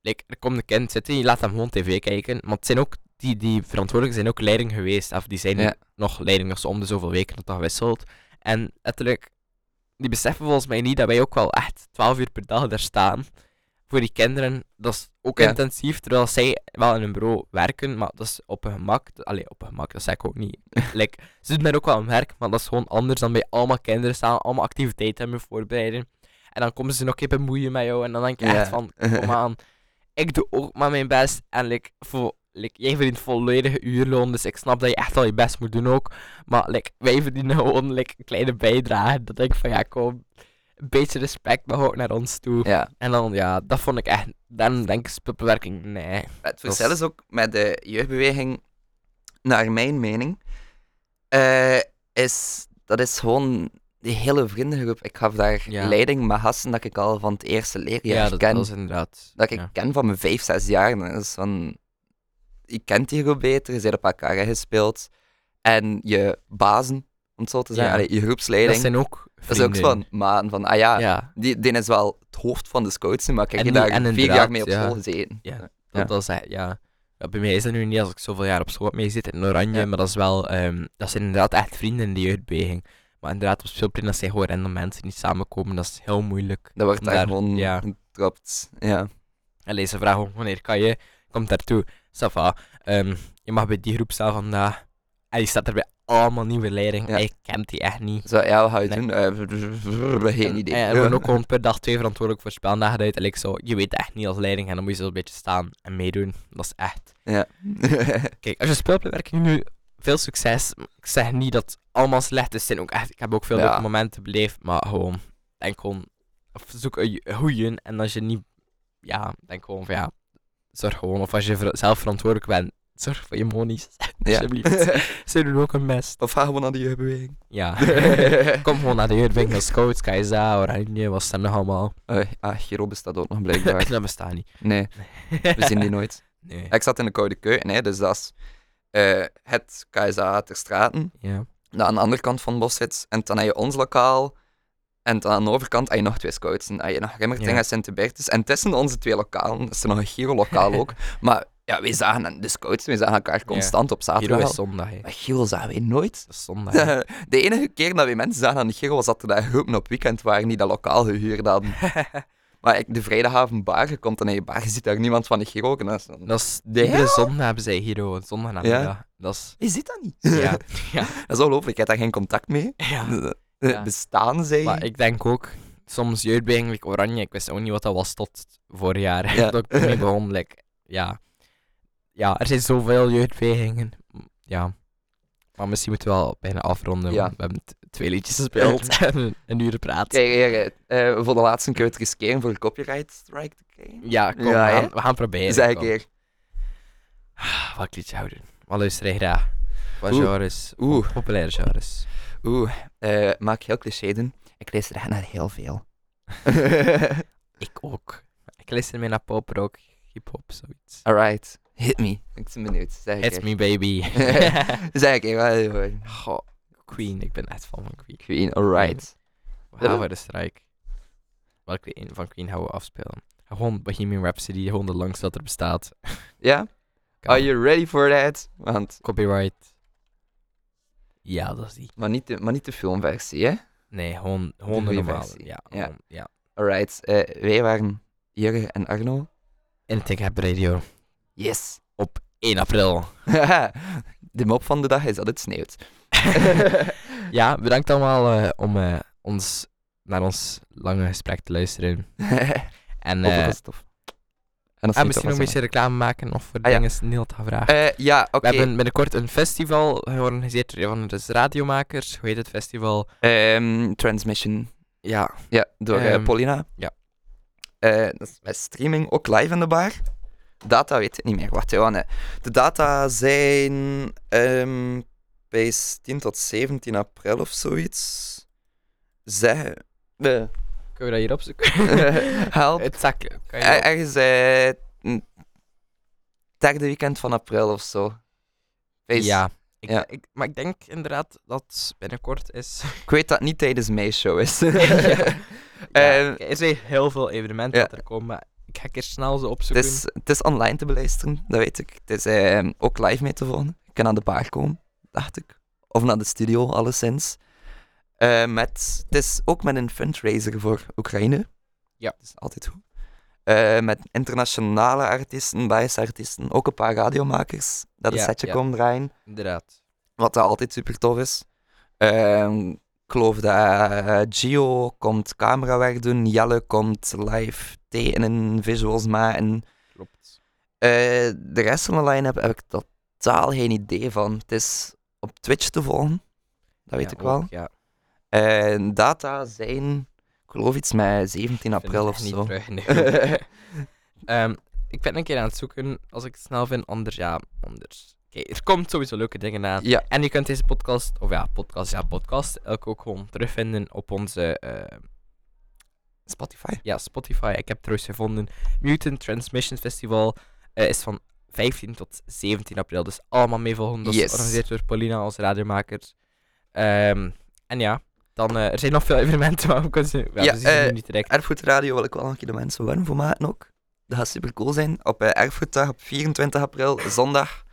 [SPEAKER 2] Like, er komt een kind zitten, je laat hem gewoon tv kijken. Maar het zijn ook, die, die verantwoordelijken zijn ook leiding geweest. Of die zijn
[SPEAKER 1] Ja.
[SPEAKER 2] nog leiding om de zoveel weken dat dat wisselt. En letterlijk, die beseffen volgens mij niet dat wij ook wel echt 12 uur per dag daar staan. Voor die kinderen, dat is ook
[SPEAKER 1] Ja.
[SPEAKER 2] intensief, terwijl zij wel in een bureau werken, maar dat is op een gemak. Allee, op een gemak, dat zeg ik ook niet. [LAUGHS] like, ze doen daar ook wel een werk, maar dat is gewoon anders dan bij allemaal kinderen staan, allemaal activiteiten hebben voorbereiden. En dan komen ze nog een keer bemoeien met jou, en dan denk je
[SPEAKER 1] Ja.
[SPEAKER 2] echt van, [LAUGHS] kom aan, ik doe ook maar mijn best. En like, voor, like, jij verdient volledige uurloon, dus ik snap dat je echt wel je best moet doen ook. Maar like, wij verdienen gewoon like, een kleine bijdrage. Dat denk ik van, ja, kom, een beetje respect mag ook naar ons toe.
[SPEAKER 1] Ja.
[SPEAKER 2] En dan, ja, dat vond ik echt, dan denk ik spulbewerking, nee.
[SPEAKER 1] Het verschil
[SPEAKER 2] is-
[SPEAKER 1] ook met de jeugdbeweging, naar mijn mening, eh, is dat is gewoon die hele vriendengroep. Ik gaf daar
[SPEAKER 2] Ja.
[SPEAKER 1] leiding met gasten dat ik al van het eerste leerjaar
[SPEAKER 2] Ja, dat,
[SPEAKER 1] ken.
[SPEAKER 2] dat is inderdaad.
[SPEAKER 1] dat ik
[SPEAKER 2] ja.
[SPEAKER 1] ken van mijn vijf, zes jaar. Dat is van, je kent die groep beter, je bent op elkaar gespeeld. En je bazen, om het zo te zeggen,
[SPEAKER 2] Ja.
[SPEAKER 1] allee, je
[SPEAKER 2] Dat
[SPEAKER 1] groepsleiding,
[SPEAKER 2] zijn ook
[SPEAKER 1] dat is ook
[SPEAKER 2] vrienden.
[SPEAKER 1] van maan van, ah ja,
[SPEAKER 2] Ja,
[SPEAKER 1] Die, die is wel het hoofd van de scouts, maar ik heb daar vier jaar mee op
[SPEAKER 2] ja.
[SPEAKER 1] school gezeten.
[SPEAKER 2] Ja. dat, dat is echt, ja. Bij mij is dat nu niet als ik zoveel jaar op school heb meezitten in Oranje, maar dat is wel, ehm, dat zijn inderdaad echt vrienden in die jeugdbeweging. Maar inderdaad, op speelplein, dat zijn gewoon random mensen die samenkomen, dat is heel moeilijk.
[SPEAKER 1] Dat wordt daar gewoon
[SPEAKER 2] ja.
[SPEAKER 1] gedropt. Ja.
[SPEAKER 2] En ze vragen wanneer kan je? Komt daartoe. Ça va. Ehm, je mag bij die groep staan vandaag. En die staat er bij allemaal nieuwe leerlingen.
[SPEAKER 1] Ja.
[SPEAKER 2] Ik kent die echt niet.
[SPEAKER 1] Zo, ja, wat ga je
[SPEAKER 2] Nee.
[SPEAKER 1] doen? Geen idee.
[SPEAKER 2] En we worden [LAUGHS] ook gewoon per dag twee verantwoordelijk voor speldagen uit. En like zo, je weet echt niet als leiding en dan moet je zo een beetje staan en meedoen. Dat is echt...
[SPEAKER 1] Ja. [LAUGHS]
[SPEAKER 2] Kijk, als je speelplewerking nu, veel succes. Ik zeg niet dat het allemaal slecht is. Zijn ook echt, ik heb ook veel
[SPEAKER 1] Ja.
[SPEAKER 2] leuke momenten beleefd, maar gewoon, denk gewoon, of zoek een goeie. En als je niet, ja, denk gewoon van ja, zorg gewoon. Of als je zelf verantwoordelijk bent, zorg voor je monies. [LAUGHS]
[SPEAKER 1] ja.
[SPEAKER 2] Alsjeblieft. [LAUGHS] Ze doen ook hun best.
[SPEAKER 1] Of gaan we naar de jeugdbeweging?
[SPEAKER 2] Ja. [LAUGHS] Kom gewoon naar de jeugdwinkel, scouts, KSA, Oranje, wat er nog allemaal?
[SPEAKER 1] Eh, ah, Giro bestaat ook nog blijkbaar.
[SPEAKER 2] dat bestaat niet.
[SPEAKER 1] Nee, we zien die nooit.
[SPEAKER 2] Nee.
[SPEAKER 1] Ik zat in de Koude Keuken, hè, dus dat is eh, het KSA ter Straten.
[SPEAKER 2] Ja.
[SPEAKER 1] Dat aan de andere kant van het bos zit. En dan heb je ons lokaal. En aan de overkant heb je nog twee scouts. En je nog
[SPEAKER 2] Ja.
[SPEAKER 1] en Sint-Hubertus. En tussen onze twee lokalen, dat is er nog een Giro-lokaal [LAUGHS] ook. Maar ja, wij zagen de scouts, wij zagen elkaar constant op
[SPEAKER 2] Giro
[SPEAKER 1] zaterdag.
[SPEAKER 2] is zondag.
[SPEAKER 1] Maar Giro zagen wij nooit.
[SPEAKER 2] Dat is zondag. [LAUGHS]
[SPEAKER 1] De enige keer dat we mensen zagen aan de Giro was dat er daar groepen op weekend waren die dat lokaal gehuurd hadden. [LAUGHS] Maar ik, de vrijdagavond bar, je komt dan in je bar, je ziet daar niemand van de Giro. En dat is dan-
[SPEAKER 2] Dat is de
[SPEAKER 1] Ja?
[SPEAKER 2] hele zondag hebben zij Giro, zondag namiddag. Dat is...
[SPEAKER 1] Je ziet dat niet.
[SPEAKER 2] Ja. ja.
[SPEAKER 1] dat is ongelooflijk, je hebt daar geen contact mee.
[SPEAKER 2] ja. Ja.
[SPEAKER 1] Bestaan zij?
[SPEAKER 2] Maar ik denk ook, soms jeugdbeweging, like Oranje, ik wist ook niet wat dat was tot vorig jaar. [LAUGHS]
[SPEAKER 1] Ja.
[SPEAKER 2] dat ik ermee begon, like, ja. Ja, er zijn zoveel jeugdbewegingen. Ja. Maar misschien moeten we wel bijna afronden,
[SPEAKER 1] Ja.
[SPEAKER 2] we hebben twee liedjes gespeeld [LAUGHS] en een- uur gepraat.
[SPEAKER 1] Kijk, eh, voor de laatste keer het riskeren voor een copyright strike te krijgen.
[SPEAKER 2] Ja, kom,
[SPEAKER 1] Ja,
[SPEAKER 2] we, gaan, we gaan proberen.
[SPEAKER 1] Zeg keer.
[SPEAKER 2] Ah, Welk liedje houden? Wat luister je graag? Wat
[SPEAKER 1] Oeh.
[SPEAKER 2] genres?
[SPEAKER 1] Oeh.
[SPEAKER 2] Populaire genres.
[SPEAKER 1] Oeh, eh, maak heel cliché doen. Ik luister echt naar heel veel. [LAUGHS]
[SPEAKER 2] Ik ook. Ik luister meer naar pop, rock, hip-hop, zoiets.
[SPEAKER 1] Alright, hit me. Ik ben benieuwd. Zeg keer.
[SPEAKER 2] me, baby. [LAUGHS]
[SPEAKER 1] Zeg wel, hoor.
[SPEAKER 2] Goh, Queen, ik ben echt fan van Queen.
[SPEAKER 1] Queen, alright.
[SPEAKER 2] We gaan de strike. Welke een van Queen gaan we afspelen? Gewoon Bohemian Rhapsody, gewoon de langste dat er bestaat.
[SPEAKER 1] Ja? Are you ready for that? Want,
[SPEAKER 2] Copyright. Ja, dat is die.
[SPEAKER 1] maar niet de, maar niet de filmversie, hè?
[SPEAKER 2] Nee, gewoon, gewoon de normale.
[SPEAKER 1] versie.
[SPEAKER 2] Ja,
[SPEAKER 1] Ja.
[SPEAKER 2] gewoon, ja.
[SPEAKER 1] Alright, eh, wij waren Jurgen en Arno.
[SPEAKER 2] Ik heb radio.
[SPEAKER 1] Yes.
[SPEAKER 2] 1 april. [LAUGHS]
[SPEAKER 1] de mop van de dag is dat het sneeuwt. [LAUGHS]
[SPEAKER 2] ja, bedankt allemaal eh, om eh, ons, naar ons lange gesprek te luisteren. [LAUGHS] En,
[SPEAKER 1] de stof. En, dat
[SPEAKER 2] en
[SPEAKER 1] is
[SPEAKER 2] misschien nog een beetje reclame maken of voor
[SPEAKER 1] Ah, ja.
[SPEAKER 2] dingen Neil te gaan vragen.
[SPEAKER 1] Eh, ja, oké.
[SPEAKER 2] We hebben binnenkort een festival georganiseerd door een van de radiomakers. Hoe heet het festival?
[SPEAKER 1] Ehm, transmission.
[SPEAKER 2] Ja.
[SPEAKER 1] Ja, door eh,
[SPEAKER 2] Ehm,
[SPEAKER 1] Paulina.
[SPEAKER 2] ja.
[SPEAKER 1] Eh, dat is met streaming ook live in de bar. Data weet ik niet meer. Wacht, Johan. De data zijn ehm bij 10 tot 17 april of zoiets. Zeg. eh,
[SPEAKER 2] Kunnen we dat hier opzoeken? [LAUGHS]
[SPEAKER 1] help.
[SPEAKER 2] het zakje. Kan je
[SPEAKER 1] Er- Ergens eh, een derde weekend van april of zo. Wees-
[SPEAKER 2] Ja. Ik,
[SPEAKER 1] Ja.
[SPEAKER 2] Ik, maar ik denk inderdaad dat het binnenkort is. [LAUGHS]
[SPEAKER 1] Ik weet dat het niet tijdens mijn show is. [LAUGHS]
[SPEAKER 2] ja.
[SPEAKER 1] Ehm,
[SPEAKER 2] er zijn heel veel evenementen
[SPEAKER 1] ja.
[SPEAKER 2] dat er komen, maar ik ga een keer snel ze
[SPEAKER 1] Het
[SPEAKER 2] opzoeken.
[SPEAKER 1] is, het is online te beluisteren, dat weet ik. Het is eh, ook live mee te volgen. Je kan naar de bar komen, dacht ik. Of naar de studio, alleszins. Eh, met, het is ook met een fundraiser voor Oekraïne.
[SPEAKER 2] Ja.
[SPEAKER 1] Dat is altijd goed. Eh, met internationale artiesten, Belgische artiesten, ook een paar radiomakers dat een
[SPEAKER 2] Ja,
[SPEAKER 1] setje
[SPEAKER 2] ja.
[SPEAKER 1] komen draaien.
[SPEAKER 2] Inderdaad.
[SPEAKER 1] Wat altijd super tof is. Ehm, ik geloof dat eh, Gio komt camerawerk doen, Jelle komt live tekenen, visuals maken.
[SPEAKER 2] Klopt.
[SPEAKER 1] De rest van de line-up heb ik totaal geen idee van. Het is op Twitch te volgen, dat weet
[SPEAKER 2] Ja,
[SPEAKER 1] ik wel.
[SPEAKER 2] ook, ja.
[SPEAKER 1] En data zijn, ik geloof iets met 17
[SPEAKER 2] Ik vind
[SPEAKER 1] april of zo.
[SPEAKER 2] Niet terug, nee. [LAUGHS] [LAUGHS] Ehm, ik ben een keer aan het zoeken, als ik het snel vind, anders ja, anders. Oké, er komt sowieso leuke dingen aan.
[SPEAKER 1] Ja,
[SPEAKER 2] En je kunt deze podcast, of ja, podcast, ja, podcast, elke ook gewoon terugvinden op onze eh,
[SPEAKER 1] Spotify.
[SPEAKER 2] ja, Spotify. Ik heb trouwens gevonden, Mutant Transmission Festival eh, is van 15 tot 17 april, dus allemaal meevolgen. Dat is georganiseerd door Paulina als radiomaker. Ehm, en ja, dan, eh, er zijn nog veel evenementen, maar we kunnen ze, ja,
[SPEAKER 1] Ja,
[SPEAKER 2] ze
[SPEAKER 1] eh,
[SPEAKER 2] niet direct.
[SPEAKER 1] Erfgoedradio wil ik wel nog een keer de mensen warm voor maken ook. Dat gaat super cool zijn. Op eh, Erfgoeddag op 24 april, zondag.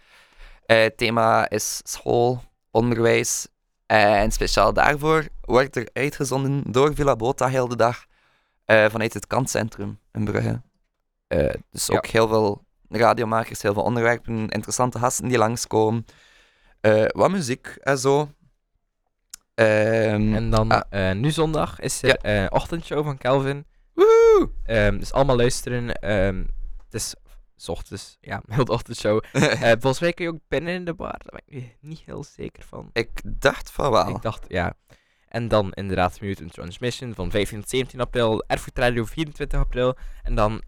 [SPEAKER 1] Het thema is school, onderwijs. En speciaal daarvoor wordt er uitgezonden door Villa Bota heel de dag vanuit het kantcentrum in Brugge. Dus
[SPEAKER 2] Ja.
[SPEAKER 1] ook heel veel radiomakers, heel veel onderwerpen, interessante gasten die langskomen. Wat muziek en zo. Ehm,
[SPEAKER 2] En dan
[SPEAKER 1] ah.
[SPEAKER 2] eh, nu zondag is er eh ochtendshow van Calvin.
[SPEAKER 1] woehoe!
[SPEAKER 2] Ehm, dus allemaal luisteren. Ehm, het is s ochtends, ja, [LAUGHS] heel de ochtendshow. [LAUGHS] Eh volgens mij kun je ook binnen in de bar. Daar ben ik niet heel zeker van.
[SPEAKER 1] ik dacht van wel.
[SPEAKER 2] Ik dacht, ja. En dan inderdaad Mutant Transmission van 15 tot 17 april. Erfgoed Radio 24 april. En dan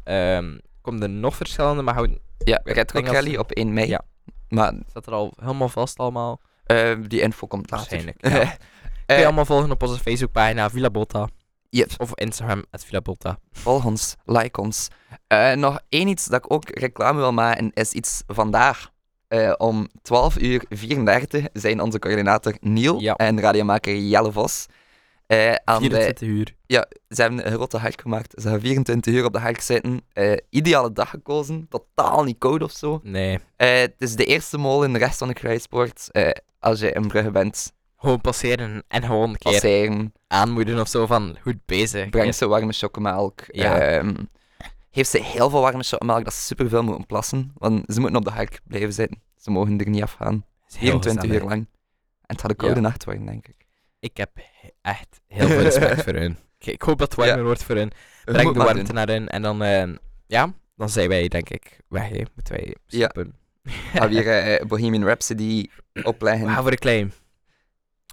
[SPEAKER 2] komen er nog verschillende, maar houd,
[SPEAKER 1] Ja, Rally
[SPEAKER 2] ze-
[SPEAKER 1] op 1 mei.
[SPEAKER 2] Ja.
[SPEAKER 1] Maar
[SPEAKER 2] staat er al helemaal vast allemaal.
[SPEAKER 1] die info komt later.
[SPEAKER 2] Waarschijnlijk, ja. [LAUGHS] Kun je
[SPEAKER 1] Eh,
[SPEAKER 2] allemaal volgen op onze Facebookpagina Villa Botta.
[SPEAKER 1] Yep.
[SPEAKER 2] Of Instagram, at Villa Botta.
[SPEAKER 1] Volg ons, like ons. Eh, nog één iets dat ik ook reclame wil maken, is iets vandaag. Eh, om 12 uur 34 zijn onze coördinator Niel
[SPEAKER 2] Ja.
[SPEAKER 1] en radiomaker Jelle Vos eh, aan de
[SPEAKER 2] 24 uur.
[SPEAKER 1] ze hebben een grote hike gemaakt. Ze gaan 24 uur op de hike zitten. Ideale dag gekozen. Totaal niet koud of zo.
[SPEAKER 2] Nee,
[SPEAKER 1] het is de eerste mol in de rest van de kruispoort. Als je in Brugge bent,
[SPEAKER 2] gewoon passeren en gewoon een keer
[SPEAKER 1] passeren.
[SPEAKER 2] aanmoedigen of zo van goed bezig.
[SPEAKER 1] Breng ze warme chocomelk.
[SPEAKER 2] Ja.
[SPEAKER 1] Ehm, heeft ze heel veel warme chocomelk dat ze superveel moeten plassen. Want ze moeten op de hike blijven zitten. Ze mogen er niet afgaan.
[SPEAKER 2] Is heel
[SPEAKER 1] 24 uur lang. En het gaat een koude
[SPEAKER 2] Ja.
[SPEAKER 1] nacht worden, denk ik.
[SPEAKER 2] Ik heb he- echt heel veel respect voor hun. [LAUGHS] Ik, hoop dat het warmer
[SPEAKER 1] Ja.
[SPEAKER 2] wordt voor hun. Breng de warmte
[SPEAKER 1] doen.
[SPEAKER 2] naar hun. En dan, eh, ja, dan zijn wij denk ik weg. hè. Moeten wij
[SPEAKER 1] Ja.
[SPEAKER 2] stoppen.
[SPEAKER 1] Gaan we hier [LAUGHS] eh, Bohemian Rhapsody opleggen.
[SPEAKER 2] We gaan voor de claim.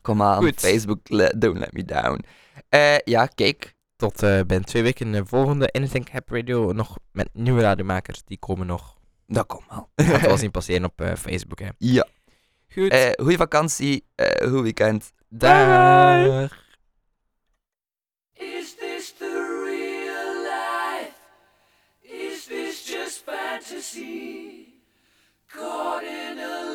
[SPEAKER 1] Kom aan,
[SPEAKER 2] Goed.
[SPEAKER 1] Facebook, le- don't let me down. Eh, ja, kijk.
[SPEAKER 2] Tot eh binnen twee weken de volgende Anything Cap Radio. Nog met nieuwe radiomakers. Die komen nog.
[SPEAKER 1] Dat komt wel.
[SPEAKER 2] Gaat wel [LAUGHS] zien passeren op eh, Facebook. Hè.
[SPEAKER 1] ja.
[SPEAKER 2] Goed.
[SPEAKER 1] Eh goeie vakantie, eh goed weekend.
[SPEAKER 2] Dag.
[SPEAKER 4] Is this the real life? Is this just fantasy? Caught in a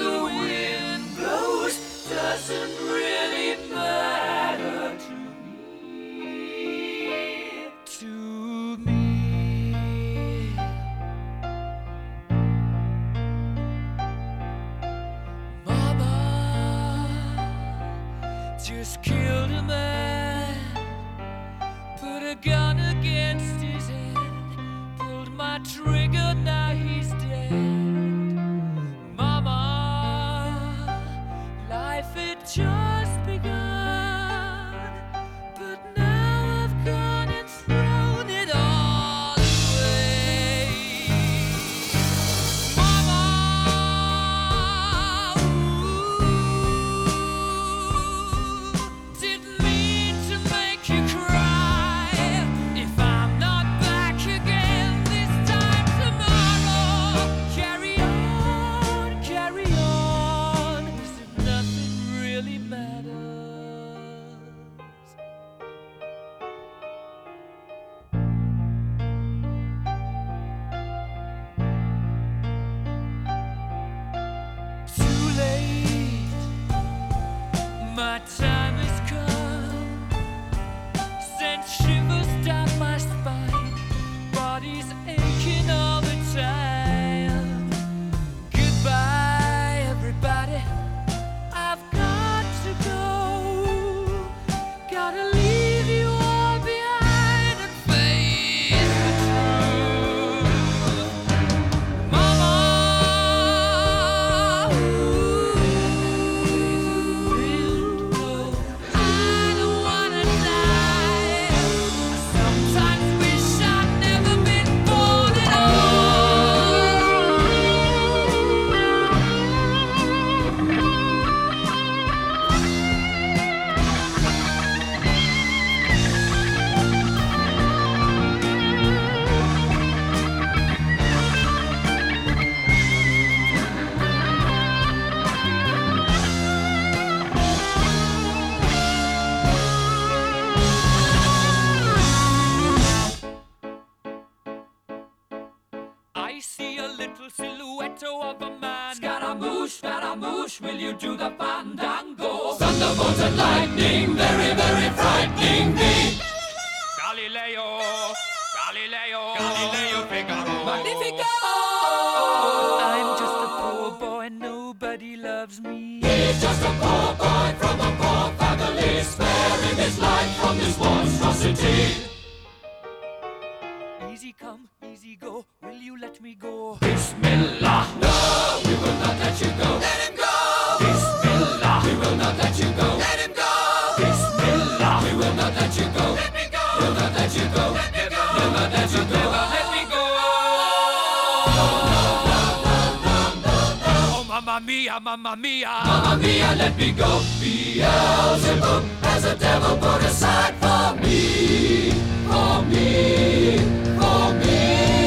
[SPEAKER 4] The wind blows doesn't really matter to me. To me. Mama just killed a man, loves me. He's just a poor boy from a poor family, sparing his life from this monstrosity. Easy come, easy go, will you let me go? Bismillah, no, mia, mamma mia. Mamma mia, let me go. Beelzebub has a devil put aside for me. For me. For me.